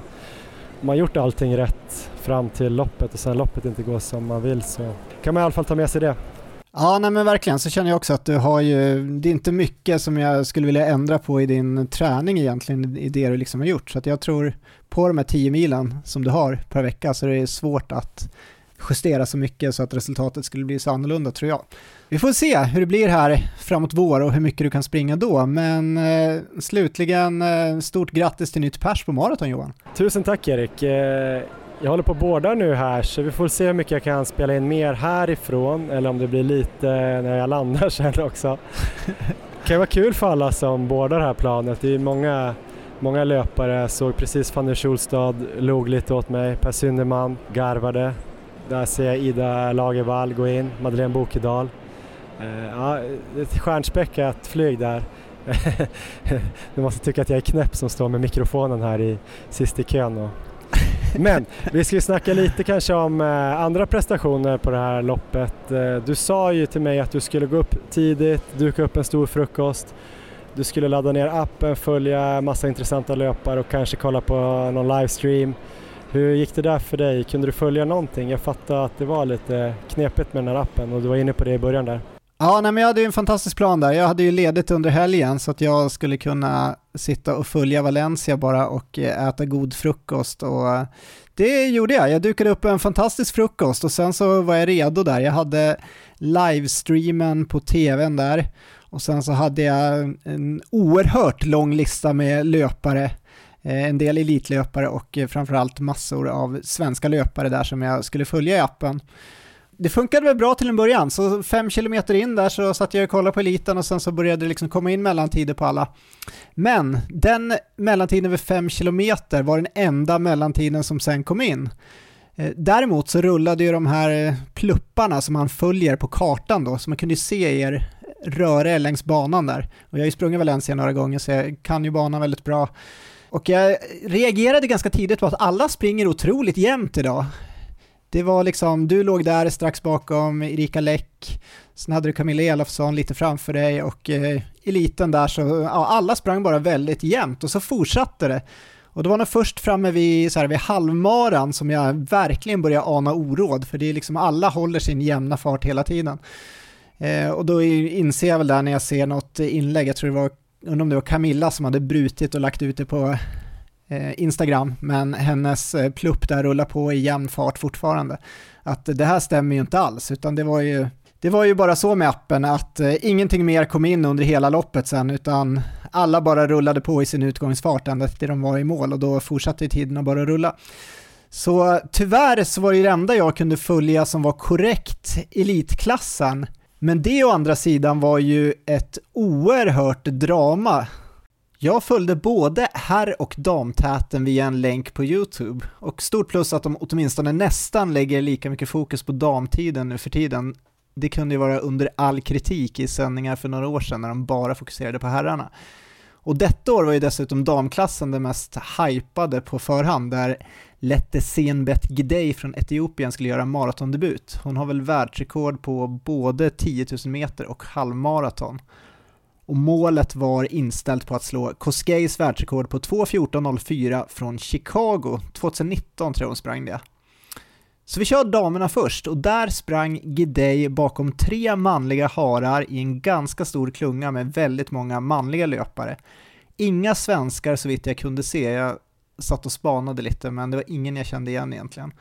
om man gjort allting rätt fram till loppet och sen loppet inte går som man vill så kan man i alla fall ta med sig det.
Ja, nej men verkligen så känner jag också att du har ju, det är inte mycket som jag skulle vilja ändra på i din träning egentligen, i det du liksom har gjort. Så att jag tror på de här 10 milen som du har per vecka så är det svårt att justera så mycket så att resultatet skulle bli så annorlunda tror jag. Vi får se hur det blir här framåt vår och hur mycket du kan springa då, men eh, slutligen eh, stort grattis till nytt pers på maraton Johan.
Tusen tack Erik. Eh, jag håller på att båda nu här så vi får se hur mycket jag kan spela in mer härifrån eller om det blir lite när jag landar (laughs) sen också. Det kan vara kul för alla som bådar det här planet. Det är många, många löpare. Jag såg precis Fanny Schulstad log lite åt mig. Per Synderman garvade. Där ser jag Ida Lagervall gå in, Madeleine Bokedal. Eh, ja, ett stjärnspäckat flyg där. (laughs) du måste tycka att jag är knäpp som står med mikrofonen här i, sist i kön. Och... Men vi ska ju snacka lite kanske om eh, andra prestationer på det här loppet. Eh, du sa ju till mig att du skulle gå upp tidigt, duka upp en stor frukost. Du skulle ladda ner appen, följa massa intressanta löpare och kanske kolla på någon livestream. Hur gick det där för dig? Kunde du följa någonting? Jag fattade att det var lite knepigt med den här appen och du var inne på det i början där.
Ja, nej, men jag hade ju en fantastisk plan där. Jag hade ju ledigt under helgen så att jag skulle kunna sitta och följa Valencia bara och eh, äta god frukost och eh, det gjorde jag. Jag dukade upp en fantastisk frukost och sen så var jag redo där. Jag hade livestreamen på tvn där och sen så hade jag en oerhört lång lista med löpare Eh, en del elitlöpare och eh, framförallt massor av svenska löpare där som jag skulle följa i appen det funkade väl bra till en början, så fem kilometer in där så satt jag och kollade på eliten och sen så började det liksom komma in mellantider på alla. Men den mellantiden vid fem kilometer var den enda mellantiden som sen kom in. Eh, däremot så rullade ju de här plupparna som man följer på kartan då, så man kunde se er röra er längs banan där. Och jag har ju sprungit Valencia några gånger så jag kan ju banan väldigt bra. Och jag reagerade ganska tidigt på att alla springer otroligt jämnt idag. Det var liksom, du låg där strax bakom Erika Läck, sen hade du Camilla Elofsson lite framför dig och eh, eliten där så, ja, alla sprang bara väldigt jämnt och så fortsatte det. Och det var nog först framme vid, så här, vid halvmaran som jag verkligen började ana oråd, för det är liksom alla håller sin jämna fart hela tiden. Eh, och då inser jag väl där när jag ser något inlägg, jag tror det var, undrar om det var Camilla som hade brutit och lagt ut det på eh, Instagram, men hennes eh, plupp där rullar på i jämn fart fortfarande. Att det här stämmer ju inte alls, utan det var ju det var ju bara så med appen att eh, ingenting mer kom in under hela loppet sen, utan alla bara rullade på i sin utgångsfart ända till de var i mål och då fortsatte tiden att bara rulla. Så tyvärr så var det det enda jag kunde följa som var korrekt elitklassen. Men det å andra sidan var ju ett oerhört drama. Jag följde både herr och damtäten via en länk på YouTube och stort plus att de åtminstone nästan lägger lika mycket fokus på damtiden nu för tiden det kunde ju vara under all kritik i sändningar för några år sedan när de bara fokuserade på herrarna. Och detta år var ju dessutom damklassen det mest hypade på förhand, där Lette Senbet Gidey från Etiopien skulle göra maratondebut. Hon har väl världsrekord på både 10 000 meter och halvmaraton. Och målet var inställt på att slå Koskeis världsrekord på 2.14.04 från Chicago. 2019 tror jag hon sprang det. Så vi kör damerna först och där sprang Gidey bakom tre manliga harar i en ganska stor klunga med väldigt många manliga löpare. Inga svenskar så vitt jag kunde se, jag satt och spanade lite men det var ingen jag kände igen egentligen.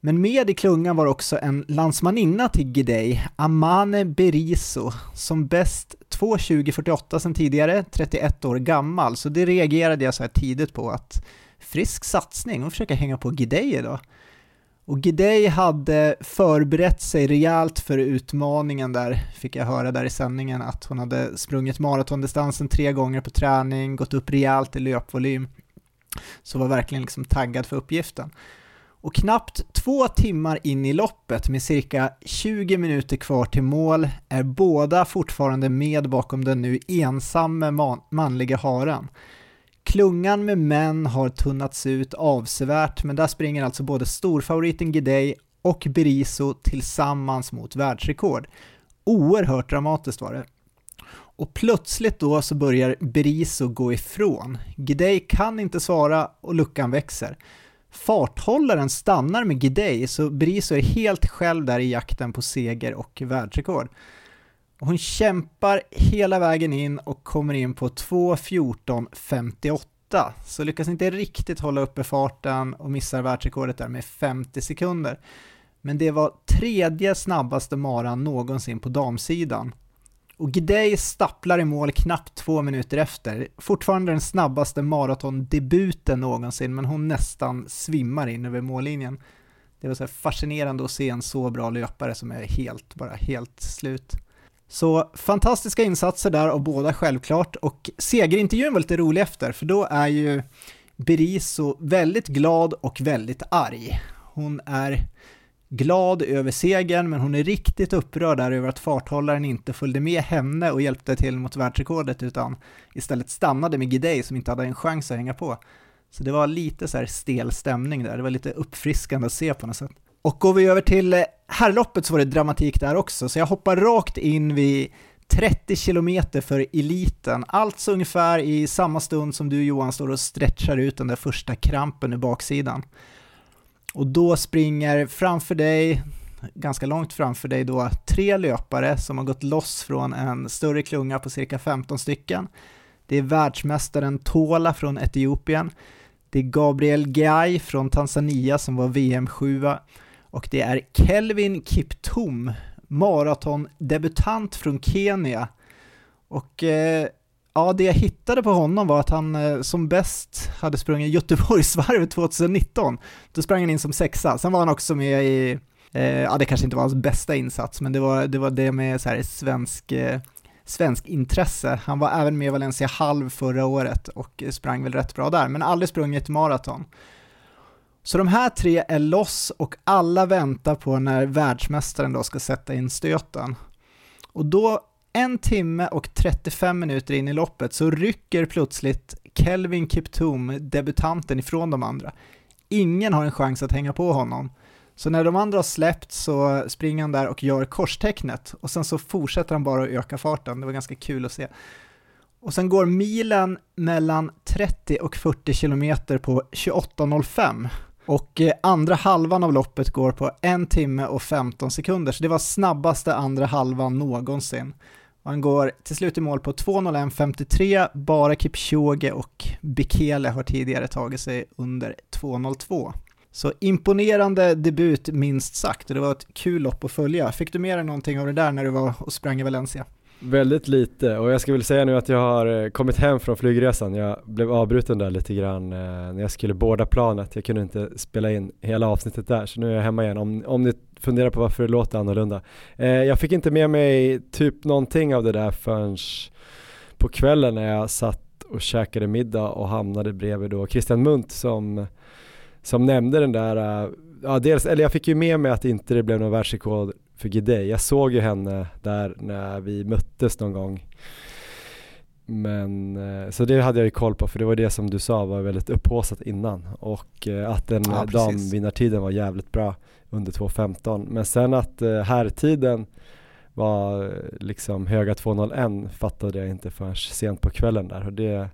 Men med i klungan var också en landsmaninna till Gidey, Amane Beriso, som bäst 2.20.48 sen tidigare, 31 år gammal, så det reagerade jag så här tidigt på att frisk satsning, och försöka hänga på Gidey idag. Och Gidey hade förberett sig rejält för utmaningen där, fick jag höra där i sändningen, att hon hade sprungit maratondistansen tre gånger på träning, gått upp rejält i löpvolym, så var verkligen liksom taggad för uppgiften. Och knappt två timmar in i loppet med cirka 20 minuter kvar till mål är båda fortfarande med bakom den nu ensamme man manliga haren. Klungan med män har tunnats ut avsevärt, men där springer alltså både storfavoriten Gidey och Beriso tillsammans mot världsrekord. Oerhört dramatiskt var det. Och plötsligt då så börjar Beriso gå ifrån. Gidey kan inte svara och luckan växer. Farthållaren stannar med Gidey, så Beriso är helt själv där i jakten på seger och världsrekord. Hon kämpar hela vägen in och kommer in på 2.14.58, så lyckas inte riktigt hålla uppe farten och missar världsrekordet där med 50 sekunder. Men det var tredje snabbaste maran någonsin på damsidan. Och Gidey stapplar i mål knappt två minuter efter. Fortfarande den snabbaste maratondebuten någonsin, men hon nästan svimmar in över mållinjen. Det var så fascinerande att se en så bra löpare som är helt, bara helt slut. Så fantastiska insatser där av båda självklart och segerintervjun var lite rolig efter för då är ju Beriso väldigt glad och väldigt arg. Hon är glad över segern men hon är riktigt upprörd där över att farthållaren inte följde med henne och hjälpte till mot världsrekordet utan istället stannade med Gidey som inte hade en chans att hänga på. Så det var lite så här stel stämning där, det var lite uppfriskande att se på något sätt. Och går vi över till eh, herrloppet så var det dramatik där också, så jag hoppar rakt in vid 30 km för eliten, alltså ungefär i samma stund som du Johan står och stretchar ut den där första krampen i baksidan. Och då springer framför dig, ganska långt framför dig då, tre löpare som har gått loss från en större klunga på cirka 15 stycken. Det är världsmästaren Tola från Etiopien, det är Gabriel Gai från Tanzania som var VM-sjua och det är Kelvin Kiptum, maratondebutant från Kenya. Och eh, ja, det jag hittade på honom var att han eh, som bäst hade sprungit Göteborgsvarvet (laughs) 2019. Då sprang han in som sexa, sen var han också med i, eh, ja det kanske inte var hans bästa insats, men det var det, var det med så här svensk eh, svensk intresse. Han var även med i Valencia halv förra året och eh, sprang väl rätt bra där, men aldrig sprungit maraton. Så de här tre är loss och alla väntar på när världsmästaren då ska sätta in stöten. Och då en timme och 35 minuter in i loppet så rycker plötsligt Kelvin Kiptum, debutanten, ifrån de andra. Ingen har en chans att hänga på honom. Så när de andra har släppt så springer han där och gör korstecknet och sen så fortsätter han bara att öka farten. Det var ganska kul att se. Och sen går milen mellan 30 och 40 kilometer på 28.05. Och eh, andra halvan av loppet går på en timme och 15 sekunder, så det var snabbaste andra halvan någonsin. Och han går till slut i mål på 2.01.53, bara Kipchoge och Bekele har tidigare tagit sig under 2.02. Så imponerande debut minst sagt och det var ett kul lopp att följa. Fick du med dig någonting av det där när du var och sprang i Valencia?
Väldigt lite och jag ska väl säga nu att jag har eh, kommit hem från flygresan. Jag blev avbruten där lite grann eh, när jag skulle båda planet. Jag kunde inte spela in hela avsnittet där så nu är jag hemma igen om, om ni funderar på varför det låter annorlunda. Eh, jag fick inte med mig typ någonting av det där förrän på kvällen när jag satt och käkade middag och hamnade bredvid då Christian Munt som, som nämnde den där Ja, dels, eller jag fick ju med mig att inte det blev någon världsrekord för Gidey. Jag såg ju henne där när vi möttes någon gång. Men, eh, så det hade jag ju koll på för det var det som du sa var väldigt upphåsat innan och eh, att den ja, damvinnartiden var jävligt bra under 2.15 men sen att eh, herrtiden var liksom höga 2.01 fattade jag inte förrän sent på kvällen där och det,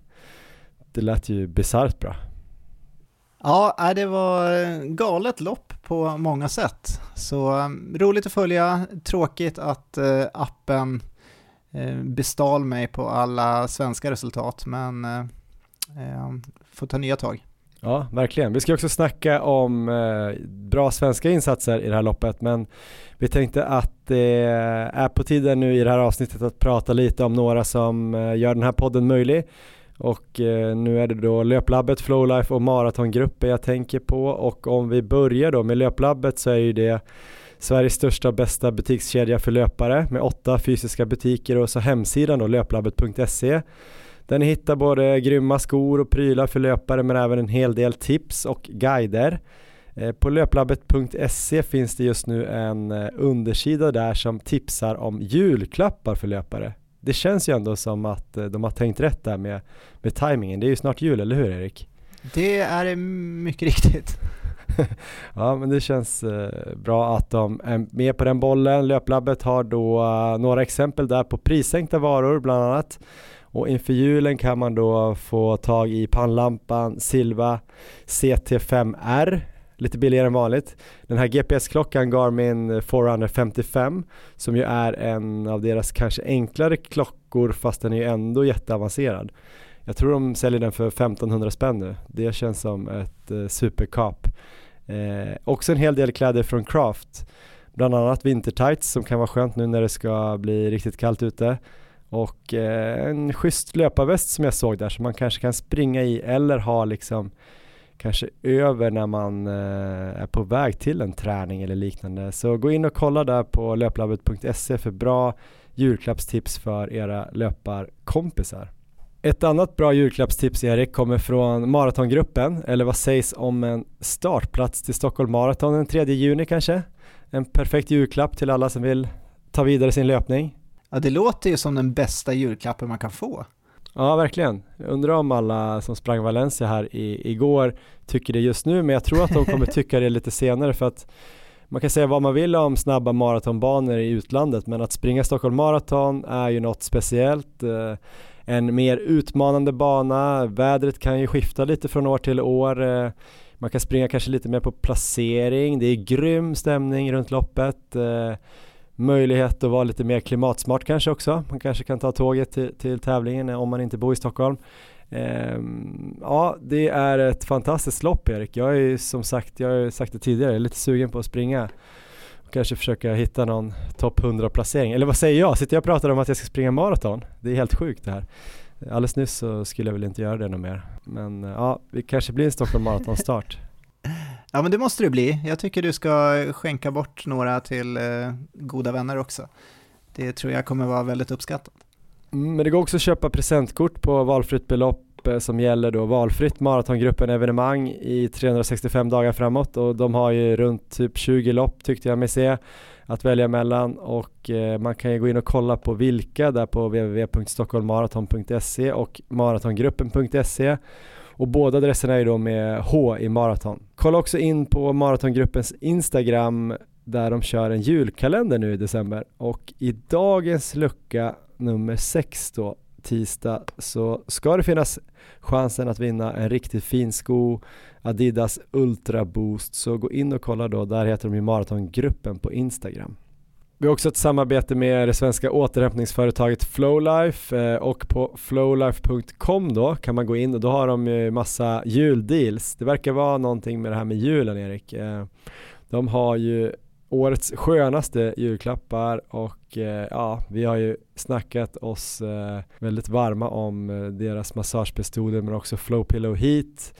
det lät ju bisarrt bra.
Ja, det var galet lopp på många sätt. Så ehm, roligt att följa, tråkigt att eh, appen eh, bestal mig på alla svenska resultat, men eh, ehm, får ta nya tag.
Ja, verkligen. Vi ska också snacka om bra svenska insatser i det här loppet, men vi tänkte att det är på tiden nu i det här avsnittet att prata lite om några som gör den här podden möjlig. Och eh, nu är det då löplabbet, Flowlife och maratongrupper jag tänker på. Och om vi börjar då med löplabbet så är ju det Sveriges största och bästa butikskedja för löpare med åtta fysiska butiker och så hemsidan då löplabbet.se där ni hittar både grymma skor och prylar för löpare men även en hel del tips och guider. Eh, på löplabbet.se finns det just nu en eh, undersida där som tipsar om julklappar för löpare det känns ju ändå som att eh, de har tänkt rätt där med, med tajmingen. Det är ju snart jul, eller hur Erik?
Det är mycket riktigt. (laughs)
ja, men det känns eh, bra att de är med på den bollen. Löplabbet har då uh, några exempel där på prissänkta varor bland annat. Och inför julen kan man då få tag i pannlampan Silva CT5R lite billigare än vanligt. Den här GPS-klockan Garmin eh, Forerunner 55 som ju är en av deras kanske enklare klockor fast den är ju ändå jätteavancerad. Jag tror de säljer den för 1500 spänn nu. Det känns som ett eh, superkap. Eh, också en hel del kläder från Craft. Bland annat vintertights som kan vara skönt nu när det ska bli riktigt kallt ute. Och eh, en schysst löparväst som jag såg där som man kanske kan springa i eller ha liksom kanske över när man eh, är på väg till en träning eller liknande. Så gå in och kolla där på löplabbet.se för bra julklappstips för era löparkompisar. Ett annat bra julklappstips Erik kommer från maratongruppen, eller vad sägs om en startplats till Stockholm Marathon den 3 juni kanske? En perfekt julklapp till alla som vill ta vidare sin löpning.
Ja, det låter ju som den bästa julklappen man kan få.
Ja, verkligen. Jag undrar om alla som sprang Valencia här i, igår tycker det just nu, men jag tror att de kommer (laughs) tycka det lite senare för att man kan säga vad man vill om snabba maratonbanor i utlandet, men att springa Stockholm Marathon är ju något speciellt. Eh, en mer utmanande bana, vädret kan ju skifta lite från år till år. Eh, man kan springa kanske lite mer på placering, det är grym stämning runt loppet. Möjlighet att vara lite mer klimatsmart kanske också. Man kanske kan ta tåget till, till tävlingen eh, om man inte bor i Stockholm. Ehm, ja, det är ett fantastiskt lopp Erik. Jag är som sagt, jag har sagt det tidigare, jag är lite sugen på att springa och kanske försöka hitta någon topp 100 placering. Eller vad säger jag? Sitter jag och pratar om att jag ska springa maraton? Det är helt sjukt det här. Alldeles nyss så skulle jag väl inte göra det något mer. Men eh, ja, det kanske blir en Stockholm Marathon start. (laughs)
Ja men det måste det bli. Jag tycker du ska skänka bort några till eh, goda vänner också. Det tror jag kommer vara väldigt uppskattat.
Mm, men det går också att köpa presentkort på valfritt belopp eh, som gäller då valfritt maratongruppen evenemang i 365 dagar framåt och de har ju runt typ 20 lopp tyckte jag mig se att välja mellan och eh, man kan ju gå in och kolla på vilka där på www.stockholmmaraton.se och maratongruppen.se och båda adresserna är då med H i maraton. Kolla också in på maratongruppens Instagram där de kör en julkalender nu i december och i dagens lucka nummer 6 då tisdag så ska det finnas chansen att vinna en riktigt fin sko Adidas Ultra Boost så gå in och kolla då, där heter de ju Maratongruppen på Instagram. Vi har också ett samarbete med det svenska återhämtningsföretaget Flowlife eh, och på flowlife.com då kan man gå in och då har de ju massa juldeals. Det verkar vara någonting med det här med julen Erik. Eh, de har ju årets skönaste julklappar och eh, ja, vi har ju snackat oss eh, väldigt varma om deras massagepistoler men också Flow Pillow Heat.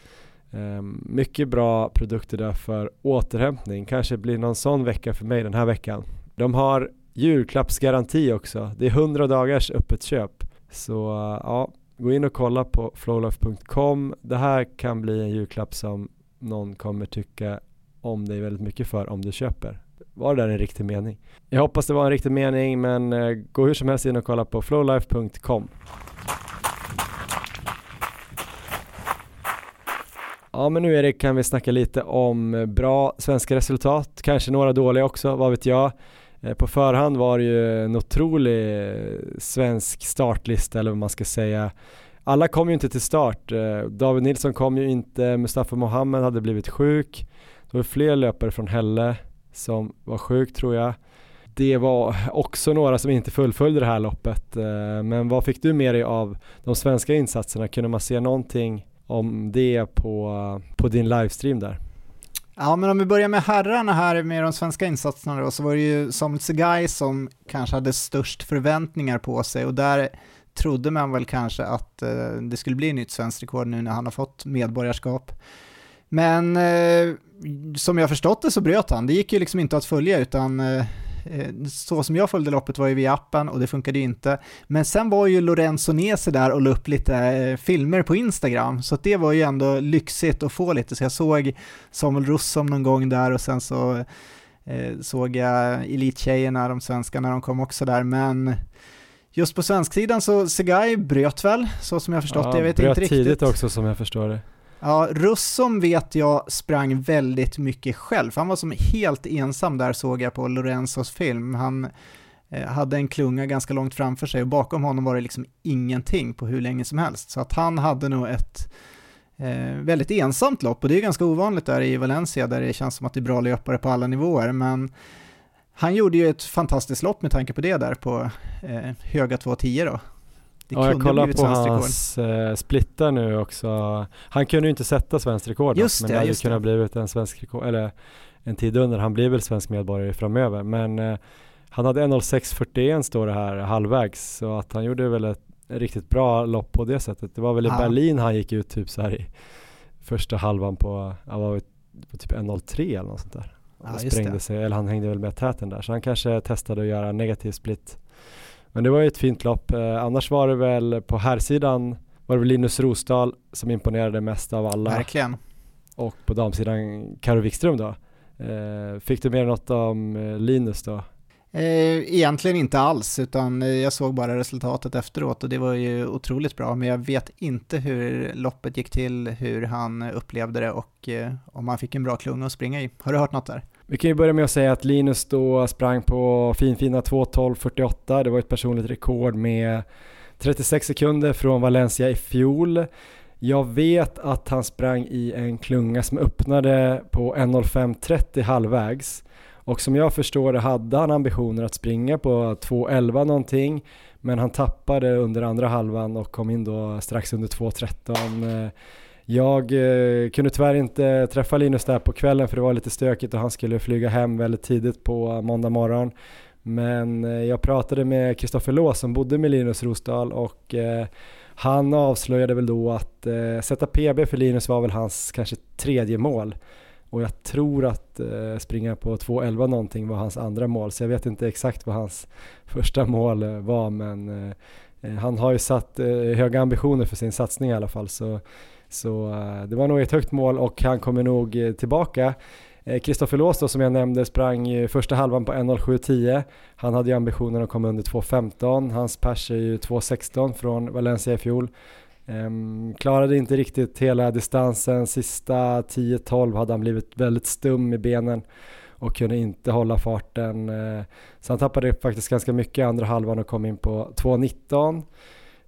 Mycket bra produkter där för återhämtning. Kanske blir någon sån vecka för mig den här veckan. De har julklappsgaranti också. Det är 100 dagars öppet köp. Så eh, ja, gå in och kolla på flowlife.com. Det här kan bli en julklapp som någon kommer tycka om dig väldigt mycket för om du köper. Var det där en riktig mening? Jag hoppas det var en riktig mening men eh, gå hur som helst in och kolla på flowlife.com. Ja men nu Erik kan vi snacka lite om eh, bra svenska resultat, kanske några dåliga också, vad vet jag. Eh, på förhand var det ju en otrolig svensk startlista eller vad man ska säga. Alla kom ju inte till start. Eh, David Nilsson kom ju inte, Mustafa Mohamed hade blivit sjuk. Det var fler löpare från Hälle som var sjuk tror jag. Det var också några som inte fullföljde det här loppet. Eh, men vad fick du med dig av de svenska insatserna? Kunde man se någonting om det på, på din livestream där?
Ja, men om vi börjar med herrarna här med de svenska insatserna då, så var det ju Samuel Segai som kanske hade störst förväntningar på sig och där trodde man väl kanske att eh, det skulle bli nytt svenskt rekord nu när han har fått medborgarskap. Men eh, som jag förstått det så bröt han, det gick ju liksom inte att följa utan eh, Eh, så som jag följde loppet var ju via appen och det funkade ju inte. Men sen var ju Lorenzo Nese där och la upp lite eh, filmer på Instagram, så det var ju ändå lyxigt att få lite. Så jag såg Samuel Russom någon gång där och sen så eh, såg jag Elittjejerna, de svenska, när de kom också där, men Just på svensksidan så Segai bröt väl, så som jag förstått
ja,
det. Jag vet inte riktigt.
bröt tidigt också som jag förstår det.
Ja, Russom vet jag sprang väldigt mycket själv. Han var som helt ensam där såg jag på Lorenzos film. Han eh, hade en klunga ganska långt framför sig och bakom honom var det liksom ingenting på hur länge som helst. Så att han hade nog ett eh, väldigt ensamt lopp och det är ganska ovanligt där i Valencia där det känns som att det är bra löpare på alla nivåer. Men han gjorde ju ett fantastiskt lopp med tanke på det där på eh, höga 2.10 då.
Det ja, jag kollar på hans eh, splittar nu också. Han kunde ju inte sätta svenskt rekord
just
men
det,
hade
just
kunnat blivit en svensk rekord, eller en tid under. Han blir väl svensk medborgare framöver men eh, han hade 1.06.41 står det här halvvägs så att han gjorde väl ett riktigt bra lopp på det sättet. Det var väl i ja. Berlin han gick ut typ så här i första halvan på, ja, var på typ 1.03 eller något sånt där. Ja, sprängde sig, eller han hängde väl med täten där så han kanske testade att göra negativ split men det var ju ett fint lopp. Eh, annars var det väl på här sidan var det väl Linus Rosdahl som imponerade mest av alla.
Verkligen.
Och på damsidan Karo Wikström då. Eh, fick du med något om eh, Linus då?
Egentligen inte alls, utan jag såg bara resultatet efteråt och det var ju otroligt bra. Men jag vet inte hur loppet gick till, hur han upplevde det och om han fick en bra klunga att springa i. Har du hört något där?
Vi kan ju börja med att säga att Linus då sprang på finfina 2.12.48. Det var ett personligt rekord med 36 sekunder från Valencia i fjol. Jag vet att han sprang i en klunga som öppnade på 1.05.30 halvvägs. Och som jag förstår det hade han ambitioner att springa på 2.11 någonting. Men han tappade under andra halvan och kom in då strax under 2.13. Jag eh, kunde tyvärr inte träffa Linus där på kvällen för det var lite stökigt och han skulle flyga hem väldigt tidigt på måndag morgon. Men eh, jag pratade med Kristoffer Lås som bodde med Linus Rosdahl och eh, han avslöjade väl då att eh, sätta PB för Linus var väl hans kanske tredje mål. Och jag tror att eh, springa på 2.11 någonting var hans andra mål så jag vet inte exakt vad hans (laughs) första mål eh, var men eh, eh, han har ju satt eh, höga ambitioner för sin satsning i alla fall så så uh, det var nog ett högt mål och han kommer nog eh, tillbaka. Eh, Kristoffer Lås då, som jag nämnde sprang ju första halvan på 1.07.10. Han hade ju ambitionen att komma under 2.15. Hans pers är ju 2.16 från Valencia i fjol. Um, klarade inte riktigt hela distansen. Sista 10-12 hade han blivit väldigt stum i benen och kunde inte hålla farten. Uh, så han tappade faktiskt ganska mycket i andra halvan och kom in på 2.19.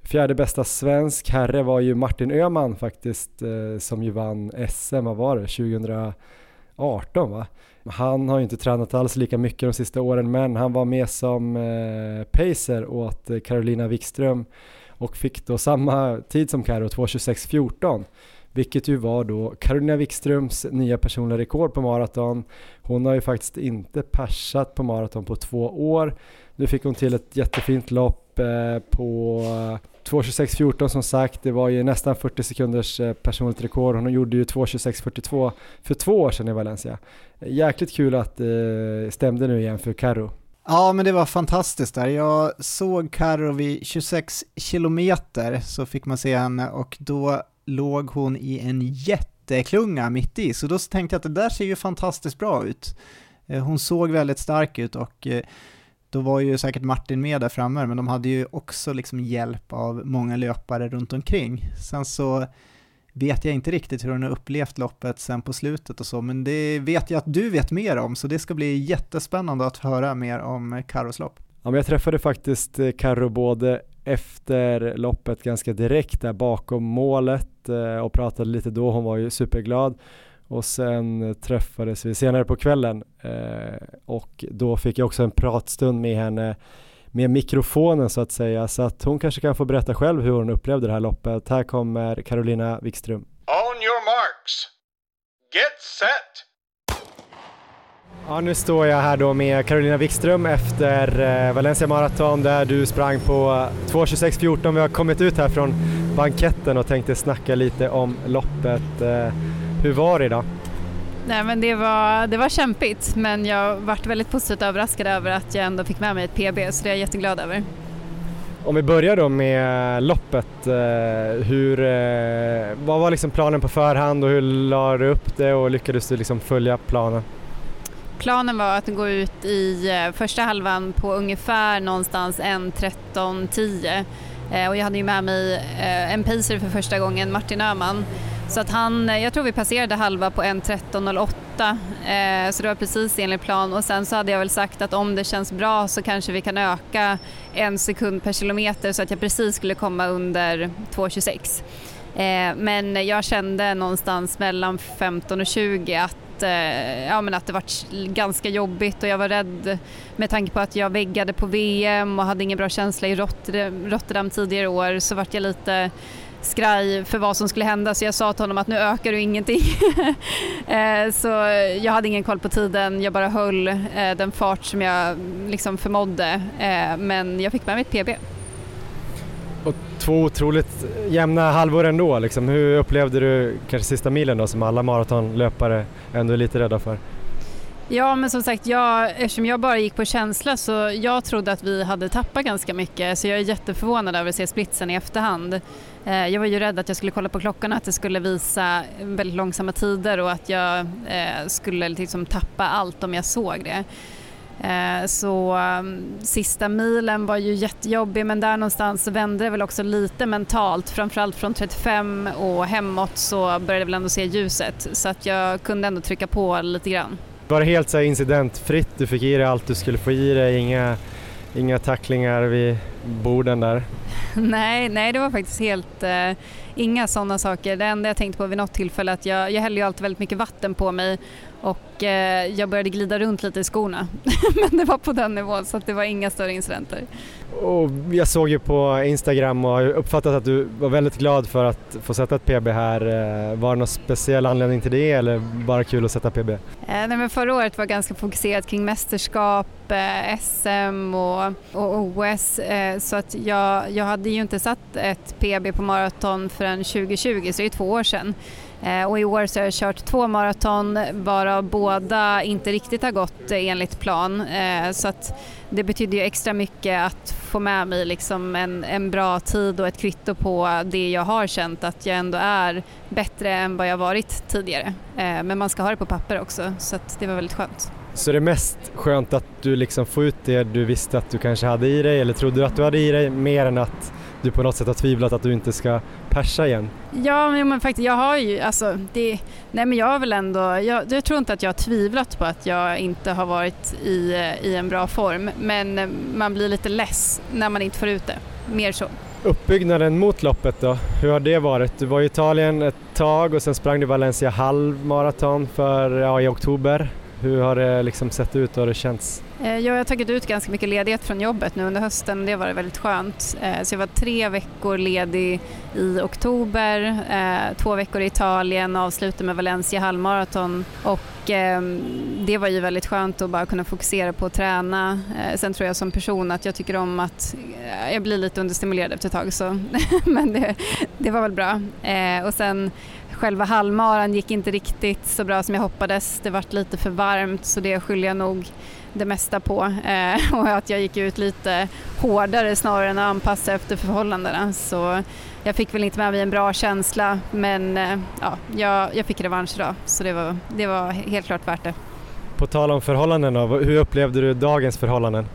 Fjärde bästa svensk herre var ju Martin Öhman faktiskt eh, som ju vann SM, vad var det, 2018 va? Han har ju inte tränat alls lika mycket de sista åren men han var med som eh, pacer åt eh, Carolina Wikström och fick då samma tid som Karo, 2.26.14 vilket ju var då Carolina Wikströms nya personliga rekord på maraton. Hon har ju faktiskt inte persat på maraton på två år. Nu fick hon till ett jättefint lopp på 2.26.14 som sagt, det var ju nästan 40 sekunders eh, personligt rekord. Hon gjorde ju 2.26.42 för två år sedan i Valencia. Jäkligt kul att det stämde nu igen för Karo.
Ja, men det var fantastiskt där. Jag såg Karo vid 26 kilometer så fick man se henne och då låg hon i en jätteklunga mitt i, så då tänkte jag att det där ser ju fantastiskt bra ut. Eh, hon såg väldigt stark ut och då var ju säkert Martin med där framme, men de hade ju också liksom hjälp av många löpare runt omkring. Sen så vet jag inte riktigt hur hon har upplevt loppet sen på slutet och så, men det vet jag att du vet mer om, så det ska bli jättespännande att höra mer om Carros lopp.
Ja, men jag träffade faktiskt eh, Carro både efter loppet ganska direkt där bakom målet eh, och pratade lite då, hon var ju superglad och sen träffades vi senare på kvällen eh, och då fick jag också en pratstund med henne med mikrofonen så att säga så att hon kanske kan få berätta själv hur hon upplevde det här loppet. Här kommer Carolina Wikström.
On your marks. Get set.
Ja, nu står jag här då med Carolina Wikström efter eh, Valencia Marathon där du sprang på 2.26.14. Vi har kommit ut här från banketten och tänkte snacka lite om loppet. Eh, hur var det idag?
Nej, men det, var, det var kämpigt men jag varit väldigt positivt överraskad över att jag ändå fick med mig ett PB så det är jag jätteglad över.
Om vi börjar då med loppet, eh, hur, vad var liksom planen på förhand och hur la du upp det och lyckades du liksom följa planen?
Planen var att gå ut i eh, första halvan på ungefär någonstans 1.13.10 eh, Eh, och jag hade ju med mig eh, en pacer för första gången, Martin Öhman. Så att han, eh, jag tror vi passerade halva på 1.13.08 så det var precis enligt plan och sen så hade jag väl sagt att om det känns bra så kanske vi kan öka en sekund per kilometer så att jag precis skulle komma under 2.26. Men jag kände någonstans mellan 15 och 20 att eh, ja, men att det var ganska jobbigt och jag var rädd med tanke på att jag väggade på VM och hade ingen bra känsla i Rotterdam tidigare år så vart jag lite skraj för vad som skulle hända. Så jag sa till honom att nu ökar du ingenting. (laughs) Eh, så jag hade ingen koll på tiden, jag bara höll eh, den fart som jag liksom förmådde. Eh, men jag fick med mig ett PB
två otroligt jämna halvor ändå. Liksom. Hur upplevde du kanske sista milen då som alla maratonlöpare ändå är lite rädda för?
Ja men som sagt, jag, eftersom jag bara gick på känsla så jag trodde att vi hade tappat ganska mycket så jag är jätteförvånad över att se splitsen i efterhand. Eh, jag var ju rädd att jag skulle kolla på klockan att det skulle visa väldigt långsamma tider och att jag eh, skulle liksom tappa allt om jag såg det. Eh, så um, sista milen var ju jättejobbig men där någonstans vände det väl också lite mentalt. Framförallt från 35 och hemåt så började jag väl ändå se ljuset så att jag kunde ändå trycka på lite grann.
Var det helt så incidentfritt? Du fick i dig allt du skulle få i dig? Inga, inga tacklingar vid borden där? (laughs)
nej, nej, det var faktiskt helt uh, inga sådana saker. Det enda jag tänkte på vid något tillfälle att jag, jag häller ju alltid väldigt mycket vatten på mig och eh, jag började glida runt lite i skorna. (laughs) Men det var på den nivån så det var inga större incidenter.
Och jag såg ju på Instagram och har uppfattat att du var väldigt glad för att få sätta ett PB här. Eh, var det någon speciell anledning till det eller bara kul att sätta PB? Eh,
nej, men förra året var ganska fokuserat kring mästerskap, eh, SM och, och OS eh, så att jag, jag hade ju inte satt ett PB på maraton förrän 2020 så det är två år sedan. Eh, och i år så har jag kört två maraton varav båda inte riktigt har gått eh, enligt plan. Eh, så att det betyder ju extra mycket att få med mig liksom en, en bra tid och ett kvitto på det jag har känt att jag ändå är bättre än vad jag varit tidigare. Men man ska ha det på papper också så att det var väldigt skönt.
Så det är mest skönt att du liksom får ut det du visste att du kanske hade i dig eller trodde du att du hade i dig mer än att du på något sätt har tvivlat att du inte ska persa igen?
Ja, men faktiskt jag har ju, alltså, det, nej men jag har väl ändå, jag, jag, tror inte att jag har tvivlat på att jag inte har varit i, i en bra form, men man blir lite less när man inte får ut det, mer så.
Uppbyggnaden mot loppet då, hur har det varit? Du var i Italien ett tag och sen sprang du Valencia halvmaraton för, ja, i oktober. Hur har det liksom sett ut och har det känts?
Ja, jag har tagit ut ganska mycket ledighet från jobbet nu under hösten. Det var väldigt skönt. Eh, så jag var tre veckor ledig i oktober, eh, två veckor i Italien och avslutade med Valencia halvmaraton. Och ehm, det var ju väldigt skönt att bara kunna fokusera på att träna. Sen tror jag som person att jag tycker om att jag blir lite understimulerad efter ett tag så (laughs) men det, det var väl bra. Och sen Själva halvmaran gick inte riktigt så bra som jag hoppades. Det vart lite för varmt så det skyller jag nog det mesta på eh, (laughs) och att jag gick ut lite hårdare snarare än att anpassa efter förhållandena. Så jag fick väl inte med mig en bra känsla men eh, ja, jag, jag fick revansch idag så det var, det var helt klart värt det.
På tal om förhållanden då, hur upplevde du dagens förhållanden?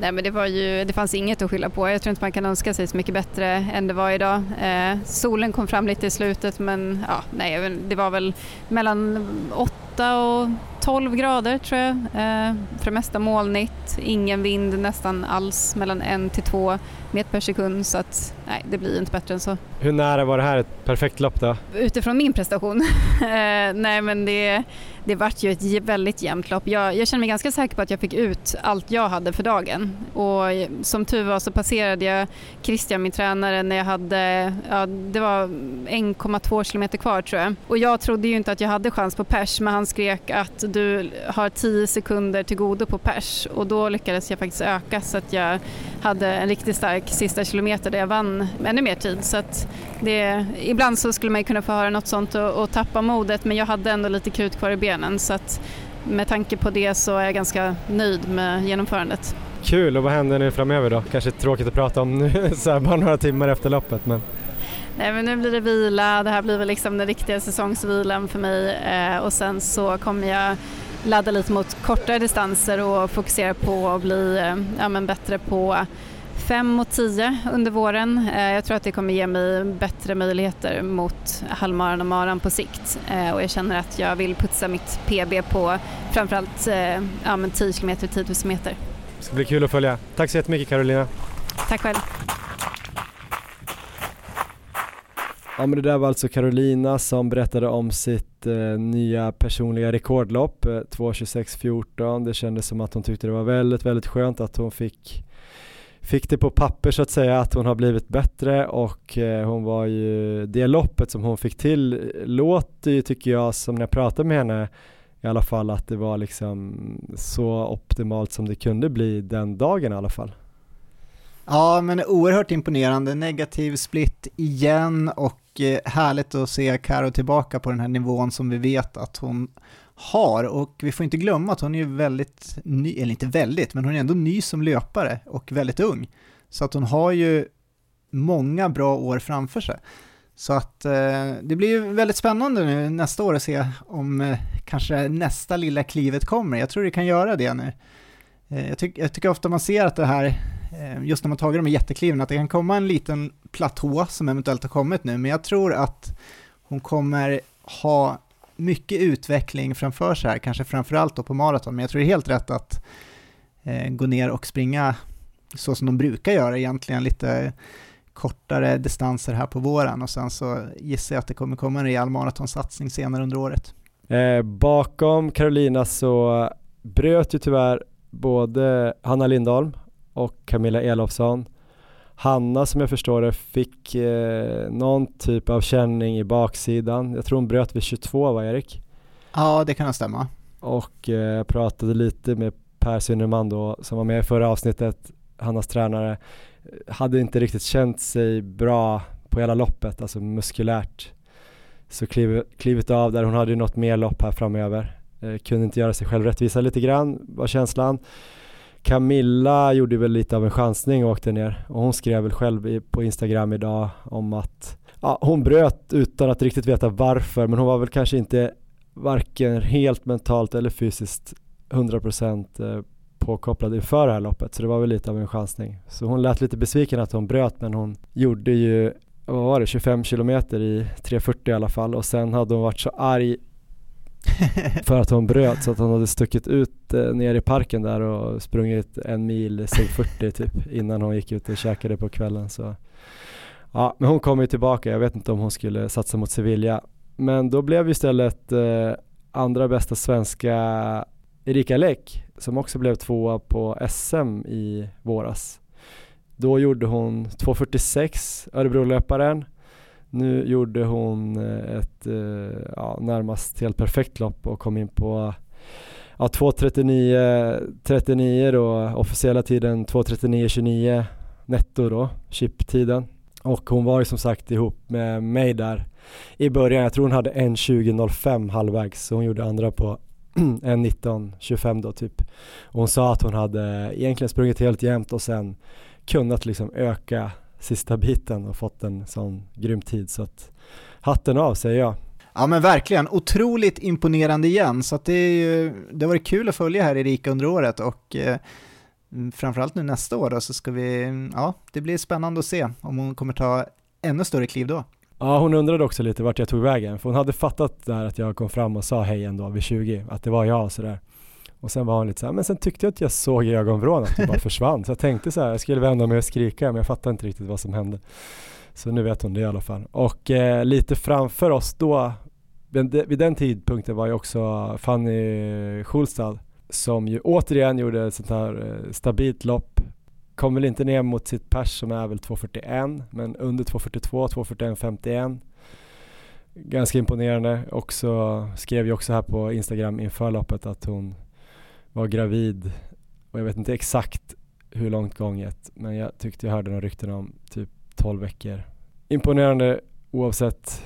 Nej men det var ju, det fanns inget att skylla på. Jag tror inte man kan önska sig så mycket bättre än det var idag. Eh, solen kom fram lite i slutet men ja, nej, det var väl mellan 8 och 12 grader tror jag. Eh, för det mesta molnigt, ingen vind nästan alls, mellan 1 till 2 meter per sekund så att nej, det blir inte bättre än så.
Hur nära var det här ett perfekt lopp då?
Utifrån min prestation? (laughs) eh, nej men det det vart ju ett väldigt jämnt lopp. Jag, jag känner mig ganska säker på att jag fick ut allt jag hade för dagen. Och som tur var så passerade jag Christian, min tränare, när jag hade, ja, det var 1,2 kilometer kvar tror jag. Och jag trodde ju inte att jag hade chans på pers, men han skrek att du har 10 sekunder till godo på pers. Och då lyckades jag faktiskt öka så att jag hade en riktigt stark sista kilometer där jag vann ännu mer tid. Så att det, ibland så skulle man kunna få höra något sånt och, och tappa modet, men jag hade ändå lite krut kvar i benen benen så att med tanke på det så är jag ganska nöjd med genomförandet.
Kul, och vad händer nu framöver då? Kanske tråkigt att prata om nu (laughs) så här bara några timmar efter loppet men
Nej men nu blir det vila, det här blir väl liksom den riktiga säsongsvilan för mig eh, och sen så kommer jag ladda lite mot kortare distanser och fokusera på att bli eh, ja, men bättre på 5 och 10 under våren. Eh, jag tror att det kommer ge mig bättre möjligheter mot halvmaran och maran på sikt eh, och jag känner att jag vill putsa mitt PB på framförallt eh, ja, 10 km 10 000 meter.
Det ska bli kul att följa. Tack så jättemycket Carolina.
Tack själv.
Ja men det där var alltså Carolina som berättade om sitt eh, nya personliga rekordlopp, eh, 2.26.14. Det kändes som att hon tyckte det var väldigt, väldigt skönt att hon fick fick det på papper så att säga att hon har blivit bättre och eh, hon var ju, det loppet som hon fick till eh, låter ju tycker jag som när jag pratade med henne i alla fall att det var liksom så optimalt som det kunde bli den dagen i alla fall.
Ja, men oerhört imponerande. Negativ split igen och och eh, härligt att se Karo tillbaka på den här nivån som vi vet att hon har och vi får inte glömma att hon är väldigt ny, eller inte väldigt, men hon är ändå ny som löpare och väldigt ung. Så att hon har ju många bra år framför sig. Så att eh, det blir ju väldigt spännande nu nästa år att se om eh, kanske nästa lilla klivet kommer. Jag tror det kan göra det nu. Eh, jag, tyck, jag, tycker ofta man ser att det här, Eh, just när man tagit de här jättekliven, att det kan komma en liten platå som eventuellt har kommit nu, men jag tror att hon kommer ha mycket utveckling framför sig här, kanske framförallt då på maraton, men jag tror det är helt rätt att eh, gå ner och springa så som de brukar göra egentligen, lite kortare distanser här på våren. Och sen så gissar jag att det kommer komma en rejäl maratonsatsning senare under året.
Eh, bakom Carolina så bröt ju tyvärr både Hanna Lindholm och Camilla Elofsson Hanna som jag förstår det fick eh, någon typ av känning i baksidan. Jag tror hon bröt vid 22 va Erik?
Ja det kan stämma.
Och eh, jag pratade lite med Per Synnerman då som var med i förra avsnittet, Hannas tränare. Hade inte riktigt känt sig bra på hela loppet, alltså muskulärt. Så kliv, klivit av där, hon hade ju något mer lopp här framöver. Eh, kunde inte göra sig själv rättvisa lite grann var känslan. Camilla gjorde väl lite av en chansning och åkte ner. Och hon skrev väl själv på Instagram idag om att ja, hon bröt utan att riktigt veta varför. Men hon var väl kanske inte varken helt mentalt eller fysiskt 100% eh, påkopplad inför det här loppet. Så det var väl lite av en chansning. Så hon lät lite besviken att hon bröt men hon gjorde ju, vad var det, 25 kilometer i 3.40 i alla fall. Och sen hade hon varit så arg (laughs) för att hon bröt så att hon hade stuckit ut eh, ner i parken där och sprungit en mil sub 40 typ innan hon gick ut och käkade på kvällen. Så. Ja, men hon kom ju tillbaka. Jag vet inte om hon skulle satsa mot Sevilla. Men då blev istället eh, andra bästa svenska Erika Läck som också blev tvåa på SM i våras. Då gjorde hon 2.46 Örebrolöparen. Nu gjorde hon eh, ett eh, ja, närmast helt perfekt lopp och kom in på ja, 2.39 39 då, officiella tiden 2.39.29 netto då, chip-tiden. Och hon var ju som sagt ihop med mig där i början. Jag tror hon hade 1.20.05 halvvägs så hon gjorde andra på (clears throat) 1.19.25 då typ. Och hon sa att hon hade egentligen sprungit helt jämnt och sen kunnat liksom öka sista biten och fått en sån grym tid så att hatten av säger jag.
Ja men verkligen, otroligt imponerande igen så det, är ju, det har varit kul att följa här Erika under året och eh, framförallt nu nästa år då så ska vi, ja det blir spännande att se om hon kommer ta ännu större kliv då.
Ja hon undrade också lite vart jag tog vägen för hon hade fattat där att jag kom fram och sa hej ändå vid 20 att det var jag och sådär. Och sen var hon lite så här, men sen tyckte jag att jag såg i ögonvrån att det bara (laughs) försvann. Så jag tänkte så här, jag skulle vända mig och skrika men jag fattade inte riktigt vad som hände. Så nu vet hon det i alla fall. Och eh, lite framför oss då, vid den tidpunkten var ju också Fanny Schulstad som ju återigen gjorde ett sånt här eh, stabilt lopp. Kom väl inte ner mot sitt pers som är väl 2.41 men under 2.42, 2.41.51 ganska imponerande. Också, skrev ju också här på Instagram inför loppet att hon var gravid och jag vet inte exakt hur långt gånget men jag tyckte jag hörde några rykten om typ 12 veckor. Imponerande oavsett.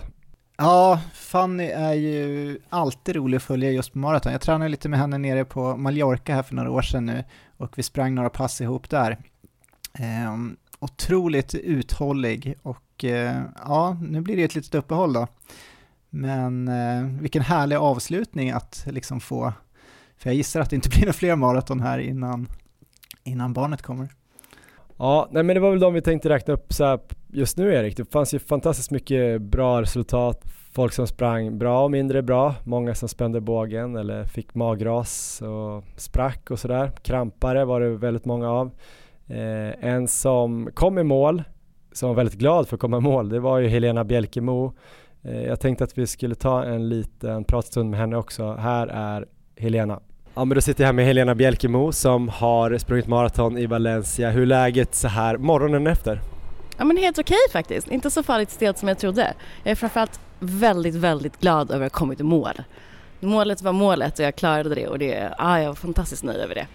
Ja, Fanny är ju alltid rolig att följa just på maraton. Jag tränade lite med henne nere på Mallorca här för några år sedan nu och vi sprang några pass ihop där. Eh, otroligt uthållig och eh, ja, nu blir det ett litet uppehåll då. Men eh, vilken härlig avslutning att liksom få för jag gissar att det inte (laughs) blir några fler maraton här innan, innan barnet kommer.
Ja, nej men det var väl de vi tänkte räkna upp så här just nu Erik. Det fanns ju fantastiskt mycket bra resultat. Folk som sprang bra och mindre bra. Många som spände bågen eller fick magras och sprack och sådär. Krampare var det väldigt många av. Eh, en som kom i mål, som var väldigt glad för att komma i mål, det var ju Helena Bjelkemo. Eh, jag tänkte att vi skulle ta en liten pratstund med henne också. Här är Helena. Ja men då sitter jag här med Helena Bjelkemo som har sprungit maraton i Valencia. Hur är läget så här morgonen efter?
Ja men helt okej faktiskt. Inte så farligt stelt som jag trodde. Jag är framförallt väldigt, väldigt glad över att ha kommit i mål. Målet var målet och jag klarade det och det, ja, jag var fantastiskt nöjd över det.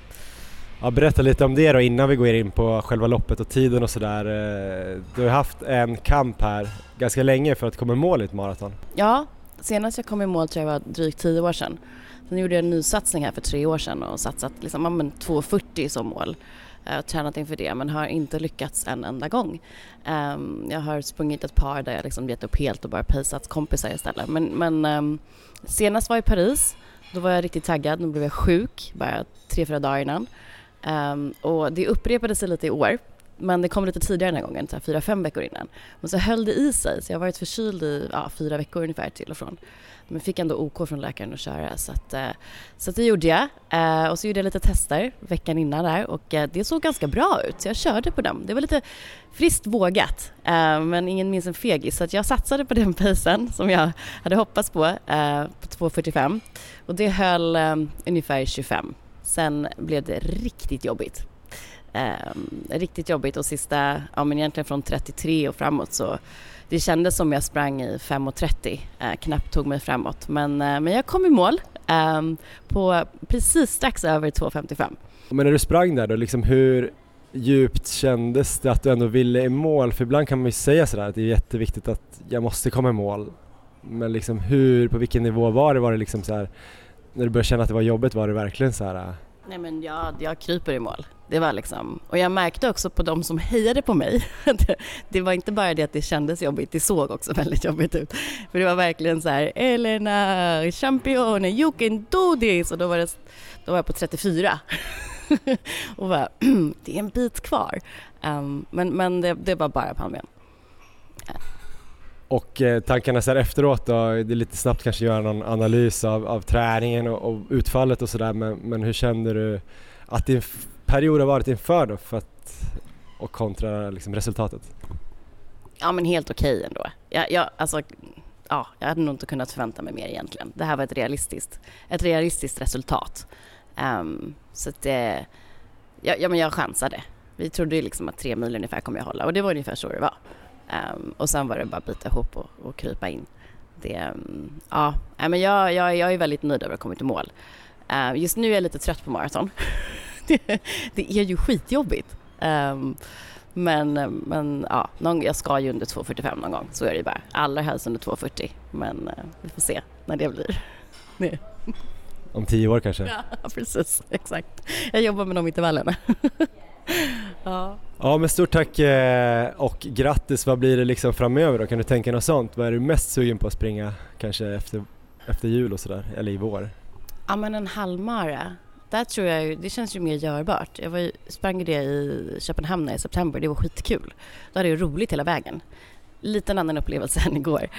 Ja, berätta lite om det då innan vi går in på själva loppet och tiden och sådär. Eh, du har haft en kamp här ganska länge för att komma i mål i ett maraton.
Ja, senast jag kom i mål tror jag var drygt tio år sedan. Sen gjorde jag en ny satsning här för tre år sedan och satsat liksom, men 2,40 som mål. Eh, jag har tränat inför det men har inte lyckats en enda gång. Um, jag har sprungit ett par där jag liksom gett upp helt och bara paceat kompisar istället. Men, men um, senast var i Paris, då var jag riktigt taggad, nu blev jag sjuk bara tre, fyra dagar innan. Um, och det upprepade sig lite i år. Men det kom lite tidigare den här gången, fyra, fem veckor innan. Men så höll det i sig, så jag har varit förkyld i ja, fyra veckor ungefär till och från. Men fick ändå OK från läkaren att köra så att, eh, så att det gjorde jag. Eh, och så gjorde jag lite tester veckan innan där och eh, det såg ganska bra ut så jag körde på dem. Det var lite friskt vågat men ingen minns en fegis så att jag satsade på den pacen som jag hade hoppats på, på 2.45 och det höll ungefär 25. Sen blev det riktigt jobbigt. Ehm, riktigt jobbigt och sista, ja men egentligen från 33 och framåt så det kändes som jag sprang i 5.30, eh, knappt tog mig framåt. Men, eh, men jag kom i mål eh, på precis strax över 2.55.
Men när du sprang där då, liksom hur djupt kändes det att du ändå ville i mål? För ibland kan man ju säga sådär att det är jätteviktigt att jag måste komma i mål. Men liksom hur, på vilken nivå var det? Var det liksom så här, när du började känna att det var jobbigt, var det verkligen så här?
Eh, Nej men jag, jag kryper i mål. Det var liksom, och jag märkte också på de som hejade på mig, (laughs) det, det var inte bara det att det kändes jobbigt, det såg också (laughs) väldigt jobbigt ut. För det var verkligen så här, Elena, champion, you can do this! Och då var, det, då var jag på 34. (laughs) och bara, (clears throat) det är en bit kvar. Um, men men det, det var bara pannben.
Och eh, tankarna så här efteråt då, det är lite snabbt kanske göra någon analys av, av träningen och, och utfallet och sådär men, men hur kände du att din period har varit inför då för att, och kontra liksom resultatet?
Ja men helt okej ändå. Jag, jag, alltså, ja, jag hade nog inte kunnat förvänta mig mer egentligen. Det här var ett realistiskt, ett realistiskt resultat. Um, så att det, ja, ja men jag chansade. Vi trodde ju liksom att tre mil ungefär kommer jag hålla och det var ungefär så det var. Ehm, och sen var det bara att bita ihop och, och krypa in. Det, ehm, ja, men jag, jag, jag är väldigt nöjd över att ha kommit i mål. Ehm, just nu är jag lite trött på maraton. (laughs) det, det är ju skitjobbigt. Ehm, men, men ja, någon, jag ska ju under 2.45 någon gång, så är det ju bara. Allra helst under 2.40, men eh, vi får se när det blir.
Om tio år kanske?
Ja, precis, exakt. Jag jobbar med de intervallerna. (laughs) ja.
Ja men stort tack eh, och grattis, vad blir det liksom framöver då? Kan du tänka något sånt? Vad är du mest sugen på att springa kanske efter, efter jul och sådär, eller i vår?
ja, men en halvmara, där tror jag ju, det känns ju mer görbart. Jag var ju, sprang ju det i Köpenhamn i september, det var skitkul. Då hade jag roligt hela vägen. Liten annan upplevelse än igår.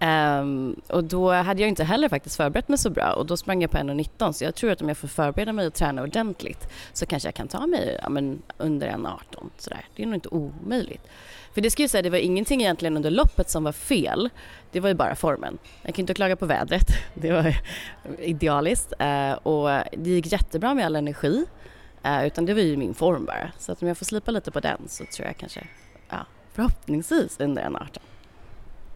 Um, och då hade jag inte heller faktiskt förberett mig så bra och då sprang jag på 1.19 så jag tror att om jag får förbereda mig och träna ordentligt så kanske jag kan ta mig ja, men under 1.18 sådär. Det är nog inte omöjligt. För det ska jag säga, det var ingenting egentligen under loppet som var fel. Det var ju bara formen. Jag kan inte klaga på vädret. (laughs) Det var idealiskt uh, och det gick jättebra med all energi. Uh, utan det var ju min form bara. Så att om jag får slipa lite på den så tror jag kanske, förhoppningsvis under 1.18.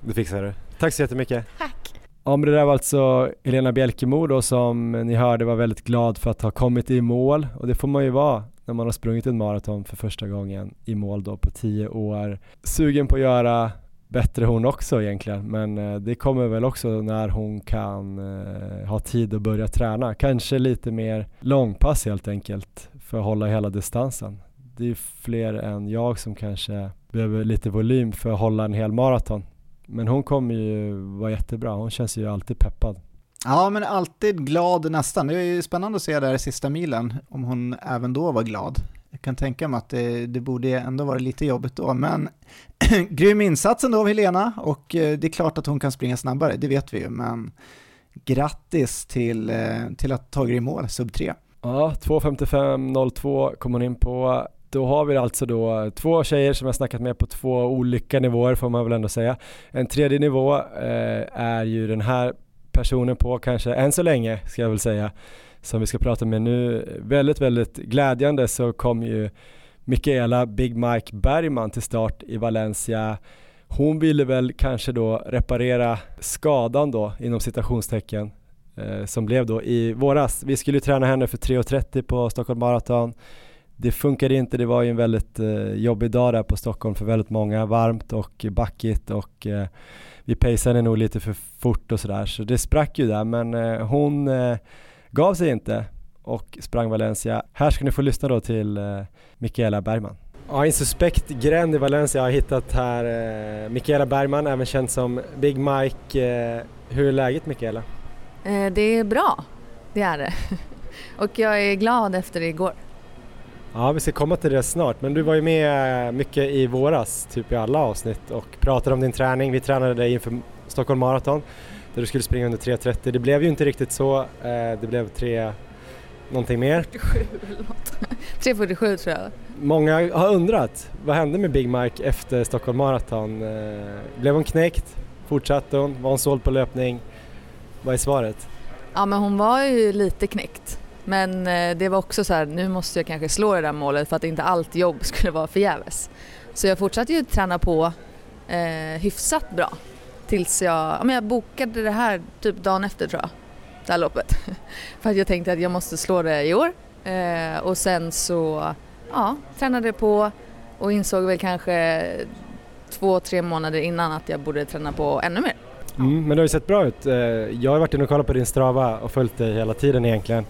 Det fixar du. Tack så jättemycket.
Tack!
Ja men det där var alltså Helena Bjälkemo då som ni hörde var väldigt glad för att ha kommit i mål och det får man ju vara när man har sprungit en maraton för första gången i mål då på tio år. Sugen på att göra bättre hon också egentligen men eh, det kommer väl också när hon kan eh, ha tid att börja träna. Kanske lite mer långpass helt enkelt för att hålla hela distansen. Det är fler än jag som kanske behöver lite volym för att hålla en hel maraton. Men hon kommer ju vara jättebra, hon känns ju alltid peppad.
Ja, men alltid glad nästan. Det är ju spännande att se där i sista milen, om hon även då var glad. Jag kan tänka mig att det, det borde ändå vara lite jobbigt då, men (clears throat) grym insats ändå av Helena och eh, det är klart att hon kan springa snabbare, det vet vi ju, men grattis till, eh, till att ta i mål, sub 3.
Ja, 2.55.02 kom hon in på. Då har vi alltså då två tjejer som jag snackat med på två olika nivåer får man väl ändå säga. En tredje nivå eh, är ju den här personen på kanske än så länge ska jag väl säga som vi ska prata med nu. Väldigt, väldigt glädjande så kom ju Mikaela Big Mike Bergman till start i Valencia. Hon ville väl kanske då reparera skadan då inom citationstecken eh, som blev då i våras. Vi skulle ju träna henne för 3.30 på Stockholm Marathon. Det funkade inte, det var ju en väldigt eh, jobbig dag där på Stockholm för väldigt många, varmt och backigt och eh, vi paceade nog lite för fort och sådär så det sprack ju där men eh, hon eh, gav sig inte och sprang Valencia. Här ska ni få lyssna då till eh, Mikaela Bergman. Ja, en suspekt gränd i Valencia har jag hittat här eh, Mikaela Bergman, även känd som Big Mike. Eh, hur är läget Mikaela?
Eh, Det är bra, det är det. (laughs) Och jag är glad efter igår.
Ja, vi ska komma till det snart, men du var ju med mycket i våras, typ i alla avsnitt och pratade om din träning. Vi tränade dig inför Stockholm Marathon där du skulle springa under 3.30. Det blev ju inte riktigt så, eh, det blev 3 någonting mer.
3.47 tror jag.
Många har undrat, vad hände med Big Mike efter Stockholm Marathon? Eh, Blev hon knäckt? Fortsatte hon? Var hon såld på löpning? Vad är svaret?
Ja men hon var ju lite knäckt. Men eh, det var också så här, nu måste jag kanske slå det där målet för att inte allt jobb (laughs) skulle vara förgäves. Så jag fortsatte ju träna på eh, hyfsat bra. Tills jag, ja, men jag bokade det här typ dagen efter tror jag. Det här loppet. (laughs) för att jag tänkte att jag måste slå det i år. Eh, och sen så, ja, tränade på och insåg väl kanske två, tre månader innan att jag borde träna på ännu mer.
Mm, men det har ju sett bra ut. Eh, jag har varit inne och kollat på din Strava och följt dig hela tiden egentligen.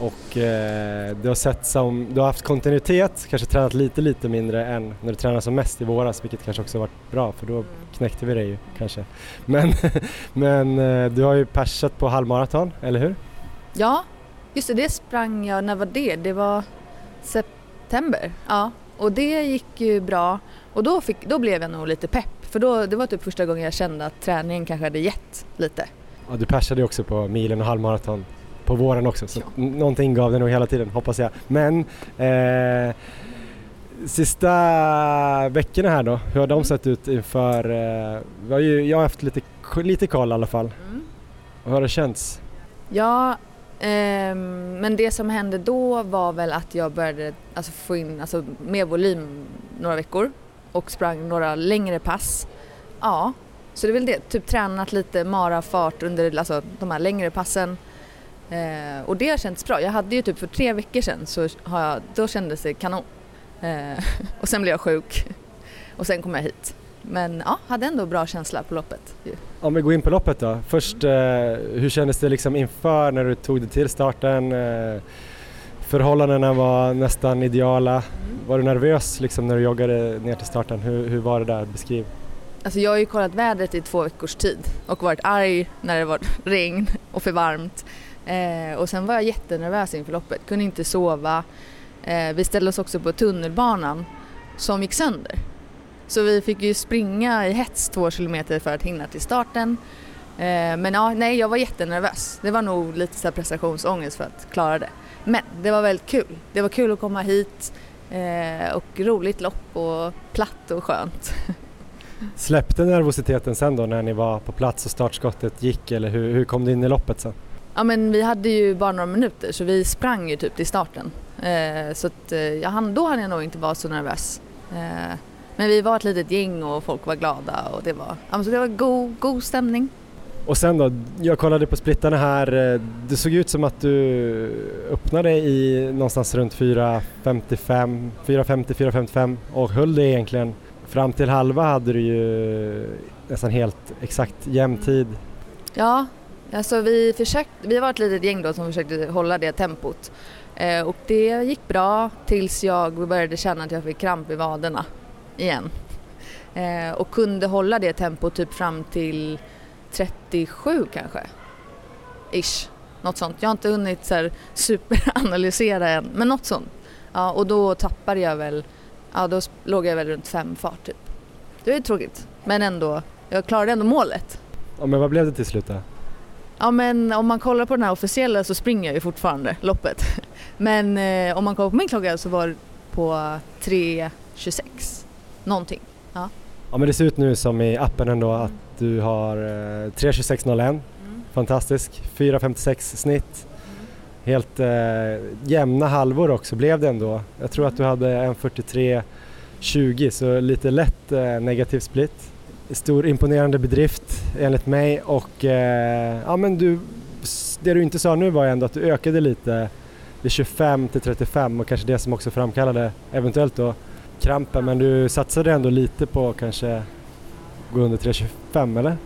Och eh, det har sett som, du har haft kontinuitet, kanske tränat lite lite mindre än när du tränade som mest i våras vilket kanske också varit bra för då knäckte vi dig ju kanske. Men, (laughs) men eh, du har ju persat på halvmaraton, eller hur?
Ja, just det, det sprang jag, när var det? Det var september. Ja, och det gick ju bra och då, fick, då blev jag nog lite pepp för då, det var typ första gången jag kände att träningen kanske hade gett lite.
Ja, du persade ju också på milen och halvmaraton på våren också så ja. någonting gav det nog hela tiden hoppas jag. Men eh, sista veckorna här då, hur har de mm. sett ut inför, eh, vi har ju, jag har haft lite, lite koll i alla fall. Mm. Hur har det känts?
Ja, eh, men det som hände då var väl att jag började alltså, få in alltså, mer volym några veckor och sprang några längre pass. Ja, så det är väl det, typ tränat lite marafart under alltså, de här längre passen. Eh, och det har känts bra. Jag hade ju typ för tre veckor sedan så har jag, då kändes det kanon. Eh, (laughs) och sen blev jag sjuk och sen kom jag hit. Men ja, hade ändå bra känsla på loppet.
Om vi går in på loppet då. Först, eh, hur kändes det liksom inför när du tog dig till starten? Eh, förhållandena var nästan ideala. Mm. Var du nervös liksom när du joggade ner till starten? Hur, hur var det där? Beskriv.
Alltså jag har ju kollat vädret i två veckors tid och varit arg när det var (laughs) regn och för varmt. Eh, och sen var jag jättenervös inför loppet, kunde inte sova. Eh, vi ställde oss också på tunnelbanan som gick sönder. Så vi fick ju springa i hets två kilometer för att hinna till starten. Eh, men ja, nej, jag var jättenervös. Det var nog lite så prestationsångest för att klara det. Men det var väldigt kul. Det var kul att komma hit eh, och roligt lopp och platt och skönt.
Släppte nervositeten sen då när ni var på plats och startskottet gick eller hur, hur kom du in i loppet sen?
Ja men vi hade ju bara några minuter så vi sprang ju typ till starten. Eh, så att, eh, jag, då hann jag nog inte vara så nervös. Eh, men vi var ett litet gäng och folk var glada och det var, ja, så det var god, god stämning.
Och sen då, jag kollade på splittarna här, det såg ut som att du öppnade i någonstans runt 4.55, 4.50, 4.55 och höll det egentligen. Fram till halva hade du ju nästan helt exakt jämn tid.
Ja, alltså vi, försökt, vi var ett litet gäng då som försökte hålla det tempot. Eh, och det gick bra tills jag började känna att jag fick kramp i vaderna igen. Eh, och kunde hålla det tempot typ fram till 37 kanske. Ish. Något sånt. Jag har inte hunnit så här superanalysera än, men något sånt. Ja, och då tappade jag väl, ja då låg jag väl runt fem fart typ. Det var tråkigt, men ändå, jag klarade ändå målet.
Ja, men vad blev det till slut då?
Ja men om man kollar på den här officiella så springer jag ju fortfarande loppet. (laughs) Men eh, om man kollar på min klocka så var det på 3.26 någonting. Ja.
ja men det ser ut nu som i appen ändå att du har eh, 3.26.01, mm. fantastisk, 4.56 snitt. Mm. Helt eh, jämna halvor också blev det ändå. Jag tror att du hade 1.43.20 så lite lätt eh, negativ split. Stor imponerande bedrift enligt mig och eh, ja men du, det du inte sa nu var ändå att du ökade lite vid 25 till 35 och kanske det som också framkallade eventuellt då krampen men du satsade ändå lite på kanske gå under 3.25 eller?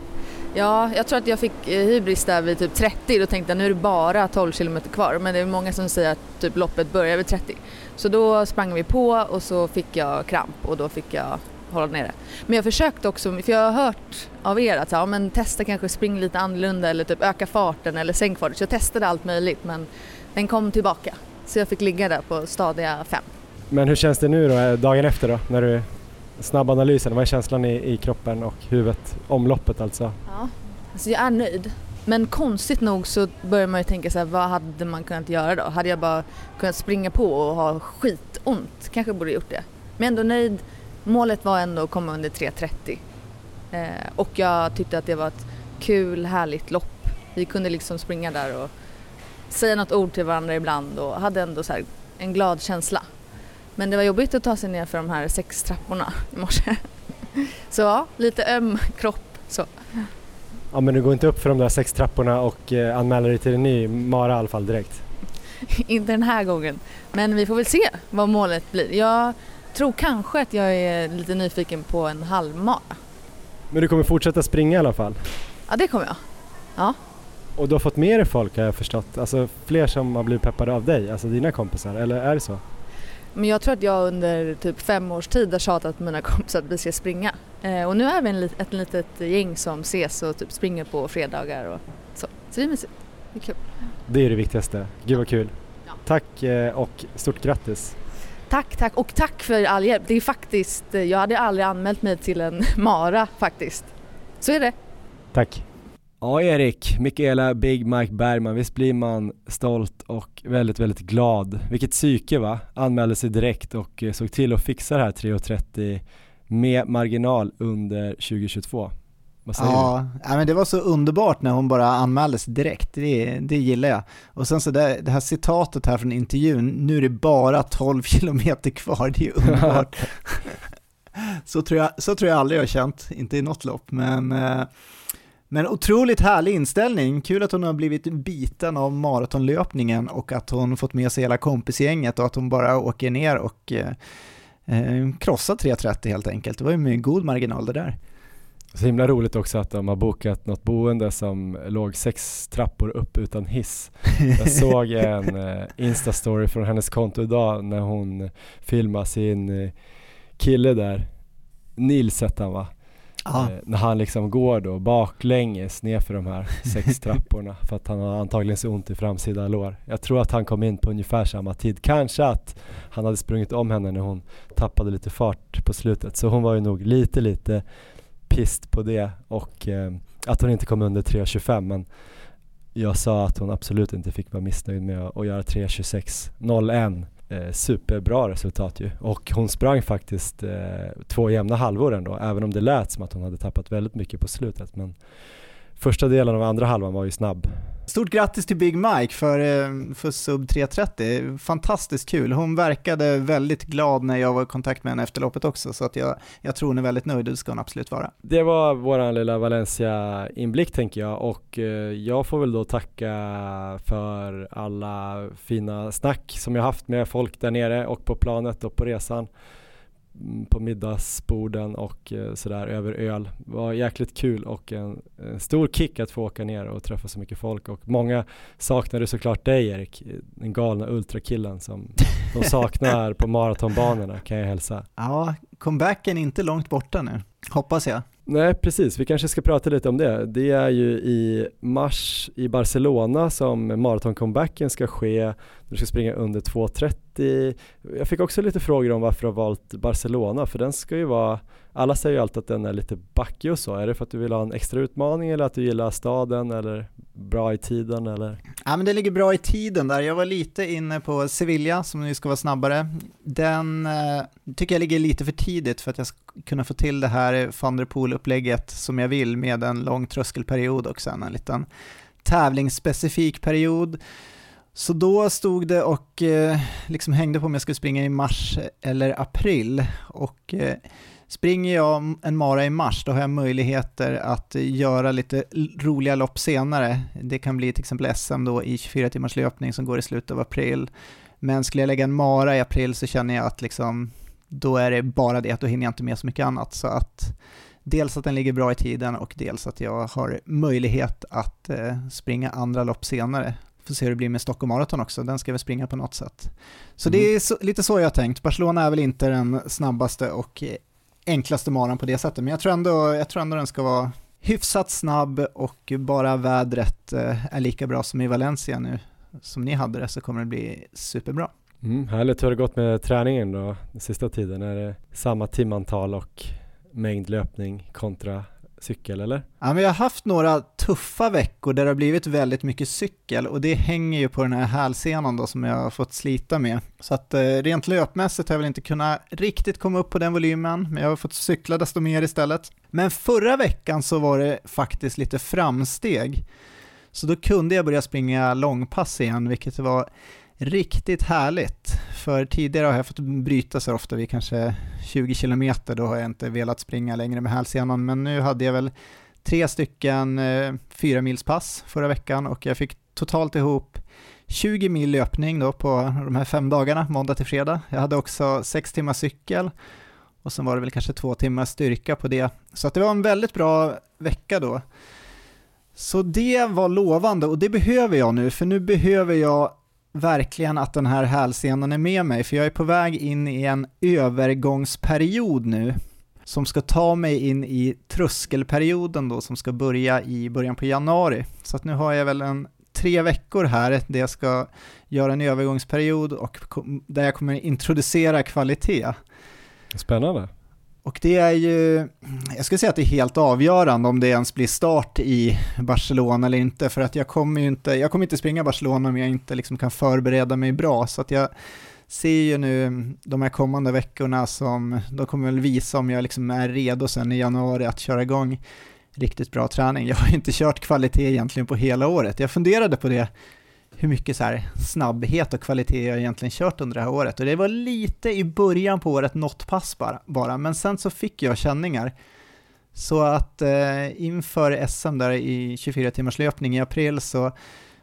Ja, jag tror att jag fick eh, hybris där vid typ 30 då tänkte jag nu är det bara 12 kilometer kvar men det är många som säger att typ loppet börjar vid 30. Så då sprang vi på och så fick jag kramp och då fick jag hålla nere. Men jag försökte också, för jag har hört av er att ja, men testa kanske spring lite annorlunda eller typ öka farten eller sänk farten. Så jag testade allt möjligt men den kom tillbaka. Så jag fick ligga där på stadiga 5.
Men hur känns det nu då, dagen efter då, när du snabbanalysen, vad är känslan i, i kroppen och huvudet, omloppet alltså?
Ja, alltså jag är nöjd. Men konstigt nog så börjar man ju tänka så här, vad hade man kunnat göra då? Hade jag bara kunnat springa på och ha skitont? Kanske borde gjort det. Men ändå nöjd. Målet var ändå att komma under 3.30. Eh, och jag tyckte att det var ett kul, härligt lopp. Vi kunde liksom springa där och säga något ord till varandra ibland och hade ändå så en glad känsla. Men det var jobbigt att ta sig ner för de här sex trapporna i morse. (laughs) Så ja, lite öm kropp så.
Ja men du går inte upp för de där sex trapporna och eh, anmäler dig till en ny mara i alla fall direkt? (laughs)
inte den här gången. Men vi får väl se vad målet blir. Jag tror kanske att jag är lite nyfiken på en halvmara.
Men du kommer fortsätta springa i alla fall?
Ja det kommer jag. Ja.
Och du har fått med dig folk har jag förstått, alltså fler som har blivit peppade av dig, alltså dina kompisar, eller är det så?
Men jag tror att jag under typ fem års tid har tjatat med mina kompisar att vi ska springa. Eh, och nu är vi en, ett litet gäng som ses och typ springer på fredagar och så. Så det är mysigt. Det är kul.
Det är det viktigaste. Gud vad kul. Ja. Tack eh, och stort grattis.
Tack, tack och tack för all hjälp. Det är faktiskt, jag hade aldrig anmält mig till en (laughs) mara faktiskt. Så är det.
Tack. Ja Erik, Mikaela Big Mike Bergman, visst blir man stolt och väldigt, väldigt glad. Vilket psyke va? Anmälde sig direkt och eh, såg till att fixa det här 3.30 med marginal under 2022. Vad säger
ja, du? Ja, men det var så underbart när hon bara anmäldes direkt, det, det gillar jag. Och sen så där, det här citatet här från intervjun, nu är det bara 12 (laughs) kilometer kvar, det är ju (laughs) underbart. så, tror jag, så tror jag aldrig jag har känt, inte i något lopp, men eh, men otroligt härlig inställning, kul att hon har blivit biten av maratonlöpningen och att hon fått med sig hela kompisgänget och att hon bara åker ner och eh, eh krossar 3.30 helt enkelt. Det var ju med god marginal det där.
Så himla roligt också att de har bokat något boende som låg sex trappor upp utan hiss. Jag (laughs) såg en eh, Insta-story från hennes konto idag när hon filmade sin eh, kille där. Nils hette han va? Eh, när han liksom går då baklänges nerför de här sex (laughs) trapporna för att han har antagligen så ont i framsida lår. Jag tror att han kom in på ungefär samma tid. Kanske att han hade sprungit om henne när hon tappade lite fart på slutet. Så hon var ju nog lite, lite pist på det och eh, att hon inte kom under 3.25 men jag sa att hon absolut inte fick vara missnöjd med att, göra 3.26.01 eh, superbra resultat ju. Och hon sprang faktiskt eh, två jämna halvor ändå, även om det lät som att hon hade tappat väldigt mycket på slutet. Men första delen av andra halvan var ju snabb.
Stort grattis till Big Mike för, eh, för sub 330, fantastiskt kul. Hon verkade väldigt glad när jag var i kontakt med henne efter loppet också, så att jag, jag tror hon är väldigt nöjd, det ska hon absolut vara.
Det var våran lilla Valencia-inblick tänker jag och eh, jag får väl då tacka för alla fina snack som jag haft med folk där nere och på planet och på resan. Mm, på middagsborden och eh, sådär över öl. Det var jäkligt kul och en, en, stor kick att få åka ner och träffa så mycket folk och många saknade såklart dig Erik, den galna ultrakillen som de (laughs) saknar på maratonbanorna kan jag hälsa.
Ja, comebacken är inte långt borta nu, hoppas jag.
Nej precis, vi kanske ska prata lite om det. Det är ju i mars i Barcelona som maratoncomebacken ska ske. Du ska springa under 2.30. Jag fick också lite frågor om varför du har valt Barcelona för den ska ju vara alla säger ju alltid att den är lite backig och så. Är det för att du vill ha en extra utmaning eller att du gillar staden eller bra i tiden eller?
Ja men det ligger bra i tiden där. Jag var lite inne på Sevilla som nu ska vara snabbare. Den eh, tycker jag ligger lite för tidigt för att jag ska kunna få till det här van der Poel-upplägget som jag vill med en lång tröskelperiod och sen en liten tävlingsspecifik period. Så då stod det och eh, liksom hängde på om jag skulle springa i mars eller april och eh, Springer jag en mara i mars, då har jag möjligheter att göra lite roliga lopp senare. Det kan bli till exempel SM då i 24 timmars löpning som går i slutet av april. Men skulle jag lägga en mara i april så känner jag att liksom, då är det bara det, att då hinner jag inte med så mycket annat. Så att dels att den ligger bra i tiden och dels att jag har möjlighet att eh, springa andra lopp senare. Får se hur det blir med Stockholm Marathon också, den ska vi springa på något sätt. Så mm. det är så, lite så jag har tänkt. Barcelona är väl inte den snabbaste och enklaste maran på det sättet, men jag tror, ändå, jag tror ändå den ska vara hyfsat snabb och bara vädret eh, är lika bra som i Valencia nu som ni hade det så kommer det bli superbra.
Mm, härligt, hur har det gått med träningen då den sista tiden? Är det samma timantal och mängd löpning kontra cykel eller?
Ja, men jag har haft några tuffa veckor där det har blivit väldigt mycket cykel och det hänger ju på den här hälsenan då som jag har fått slita med. Så att eh, rent löpmässigt har jag väl inte kunnat riktigt komma upp på den volymen, men jag har fått cykla desto mer istället. Men förra veckan så var det faktiskt lite framsteg. Så då kunde jag börja springa långpass igen, vilket var riktigt härligt. För tidigare har jag fått bryta så ofta vid kanske 20 km, då har jag inte velat springa längre med hälsenan, men nu hade jag väl tre stycken eh, fyra milspass förra veckan och jag fick totalt ihop 20 mil löpning då på de här fem dagarna, måndag till fredag. Jag hade också sex timmar cykel och sen var det väl kanske två timmar styrka på det. Så att det var en väldigt bra vecka då. Så det var lovande och det behöver jag nu, för nu behöver jag verkligen att den här hälsenan är med mig, för jag är på väg in i en övergångsperiod nu som ska ta mig in i tröskelperioden då som ska börja i början på januari. Så att nu har jag väl en tre veckor här där jag ska göra en övergångsperiod och där jag kommer introducera kvalitet.
Spännande.
Och det är ju, jag skulle säga att det är helt avgörande om det ens blir start i Barcelona eller inte, för att jag kommer ju inte, jag kommer inte springa Barcelona om jag inte liksom kan förbereda mig bra, så att jag ser ju nu de här kommande veckorna som, de kommer väl visa om jag liksom är redo sen i januari att köra igång riktigt bra träning. Jag har ju inte kört kvalitet egentligen på hela året. Jag funderade på det, hur mycket så här snabbhet och kvalitet jag egentligen kört under det här året. Och det var lite i början på året, något pass bara, bara. men sen så fick jag känningar. Så att eh, inför SM där i 24 timmars löpning i april så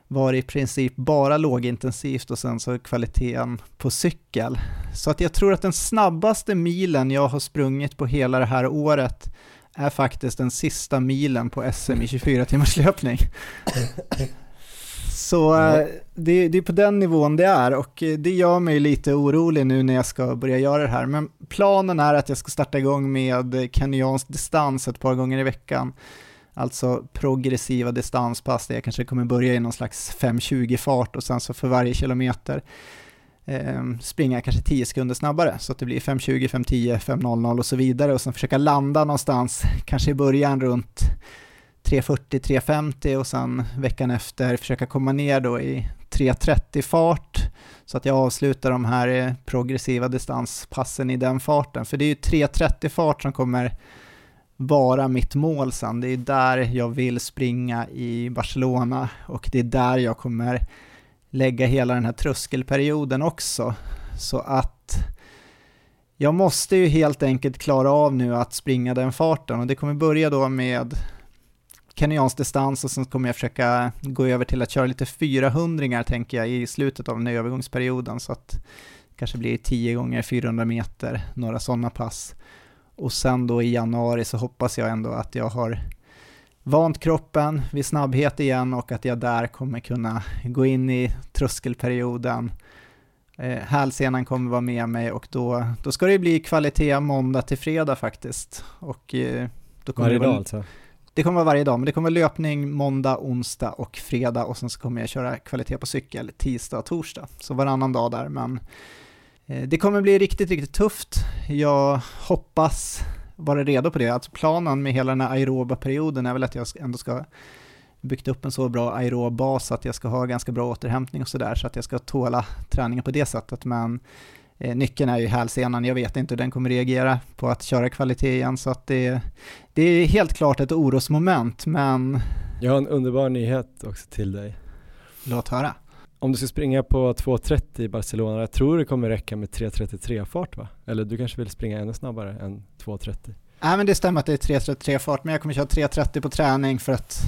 var det i princip bara lågintensivt och sen så kvaliteten på cykel. Så att jag tror att den snabbaste milen jag har sprungit på hela det här året är faktiskt den sista milen på SM i 24 timmars löpning. (coughs) Så eh, det, det, är på den nivån det är och det gör mig lite orolig nu när jag ska börja göra det här. Men planen är att jag ska starta igång med kenyansk distans ett par gånger i veckan. Alltså progressiva distanspass där jag kanske kommer börja i någon slags 5.20 fart och sen så för varje kilometer eh, springa kanske 10 sekunder snabbare så att det blir 5.20, 5.10, 5.00 och så vidare och sen försöka landa någonstans, kanske i början runt 3.40, 3.50 och sen veckan efter försöka komma ner då i 3.30 fart så att jag avslutar de här eh, progressiva distanspassen i den farten. För det är ju 3.30 fart som kommer vara mitt mål sen. Det är där jag vill springa i Barcelona och det är där jag kommer lägga hela den här tröskelperioden också. Så att jag måste ju helt enkelt klara av nu att springa den farten och det kommer börja då med kenyansk distans och sen kommer jag försöka gå över till att köra lite 400 tänker jag i slutet av den här övergångsperioden så att det kanske blir 10 gånger 400 meter, några sådana pass. Och sen då i januari så hoppas jag ändå att jag har vant kroppen vid snabbhet igen och att jag där kommer kunna gå in i tröskelperioden. Eh, hälsenan kommer vara med mig och då, då ska det bli kvalitet måndag till fredag faktiskt. Och, eh, då kommer
varje dag alltså?
Det kommer vara varje dag, men det kommer vara löpning måndag, onsdag och fredag och sen så kommer jag köra kvalitet på cykel tisdag och torsdag. Så varannan dag där, men eh, det kommer bli riktigt, riktigt tufft. Jag hoppas vara redo på det. Alltså planen med hela den här aeroba perioden är väl att jag ändå ska byggt upp en så bra aerob bas att jag ska ha ganska bra återhämtning och sådär så att jag ska tåla träningen på det sättet. Men nyckeln är ju hälsenan, jag vet inte hur den kommer reagera på att köra kvalitet igen så att det, det är helt klart ett orosmoment men...
Jag har en underbar nyhet också till dig.
Låt höra.
Om du ska springa på 2.30 i Barcelona, jag tror det kommer räcka med 3.33 fart va? Eller du kanske vill springa ännu snabbare än 2.30?
Nej men det stämmer att det är 3.33 fart, men jag kommer köra 3.30 på träning för att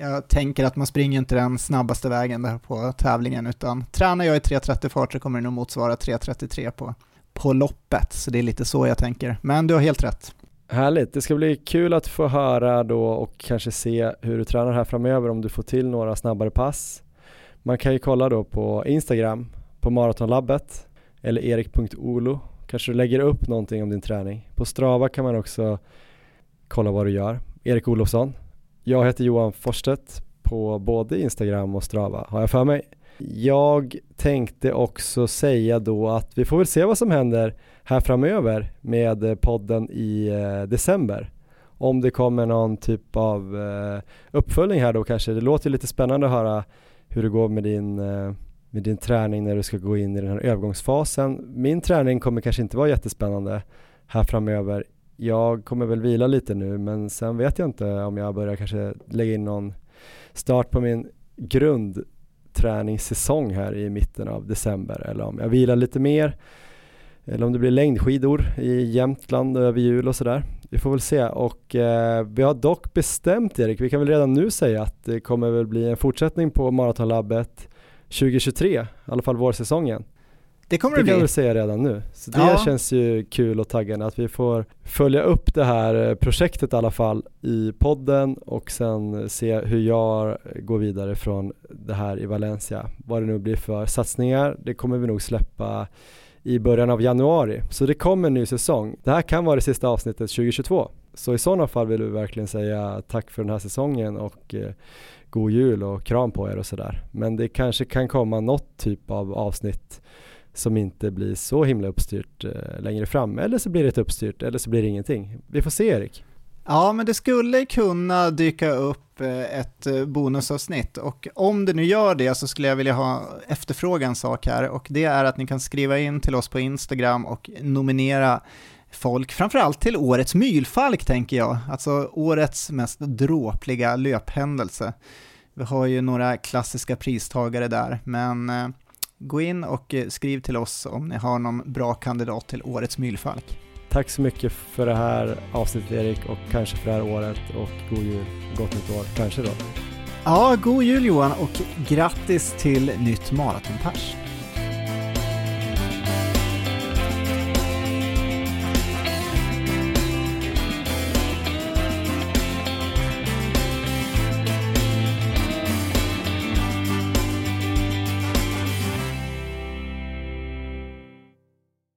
jag tänker att man springer inte den snabbaste vägen där på tävlingen, utan tränar jag i 3.30 fart så kommer det nog motsvara 3.33 på, på loppet, så det är lite så jag tänker. Men du har helt rätt.
Härligt, det ska bli kul att få höra då och kanske se hur du tränar här framöver, om du får till några snabbare pass man kan ju kolla då på Instagram, på Maratonlabbet eller erik.olo. Kanske du lägger upp någonting om din träning. På Strava kan man också kolla vad du gör. Erik Olofsson. Jag heter Johan Forstedt på både Instagram och Strava har jag för mig. Jag tänkte också säga då att vi får väl se vad som händer här framöver med eh, podden i eh, december. Om det kommer någon typ av eh, uppföljning här då kanske. Det låter lite spännande att höra hur det går med din, med din träning när du ska gå in i den här övergångsfasen. Min träning kommer kanske inte vara jättespännande här framöver. Jag kommer väl vila lite nu men sen vet jag inte om jag börjar kanske lägga in någon start på min grundträningssäsong här i mitten av december eller om jag vilar lite mer eller om det blir längdskidor i Jämtland över jul och sådär. Vi får väl se och eh, vi har dock bestämt Erik, vi kan väl redan nu säga att det kommer väl bli en fortsättning på Maratonlabbet 2023, i alla fall vårsäsongen.
Det kommer
det
det bli.
kan vi väl säga redan nu. Så det ja. känns ju kul och taggande att vi får följa upp det här eh, projektet i alla fall i podden och sen se hur jag går vidare från det här i Valencia. Vad det nu blir för satsningar, det kommer vi nog släppa i början av januari. Så det kommer en ny säsong. Det här kan vara det sista avsnittet 2022. Så i sådana fall vill vi verkligen säga tack för den här säsongen och eh, god jul och kram på er och sådär. Men det kanske kan komma något typ av avsnitt som inte blir så himla uppstyrt eh, längre fram. Eller så blir det ett uppstyrt, eller så blir det ingenting. Vi får se Erik.
Ja, men det skulle kunna dyka upp eh, ett eh, bonusavsnitt och om det nu gör det så skulle jag vilja ha efterfråga en sak här och det är att ni kan skriva in till oss på Instagram och nominera folk, framförallt till årets mylfalk tänker jag, alltså årets mest dråpliga löphändelse. Vi har ju några klassiska pristagare där, men eh, gå in och skriv till oss om ni har någon bra kandidat till årets mylfalk.
Tack så mycket för det här avsnittet Erik och kanske för det här året och god jul, gott nytt år, kanske då.
Ja, god jul Johan och grattis till nytt maratonpers.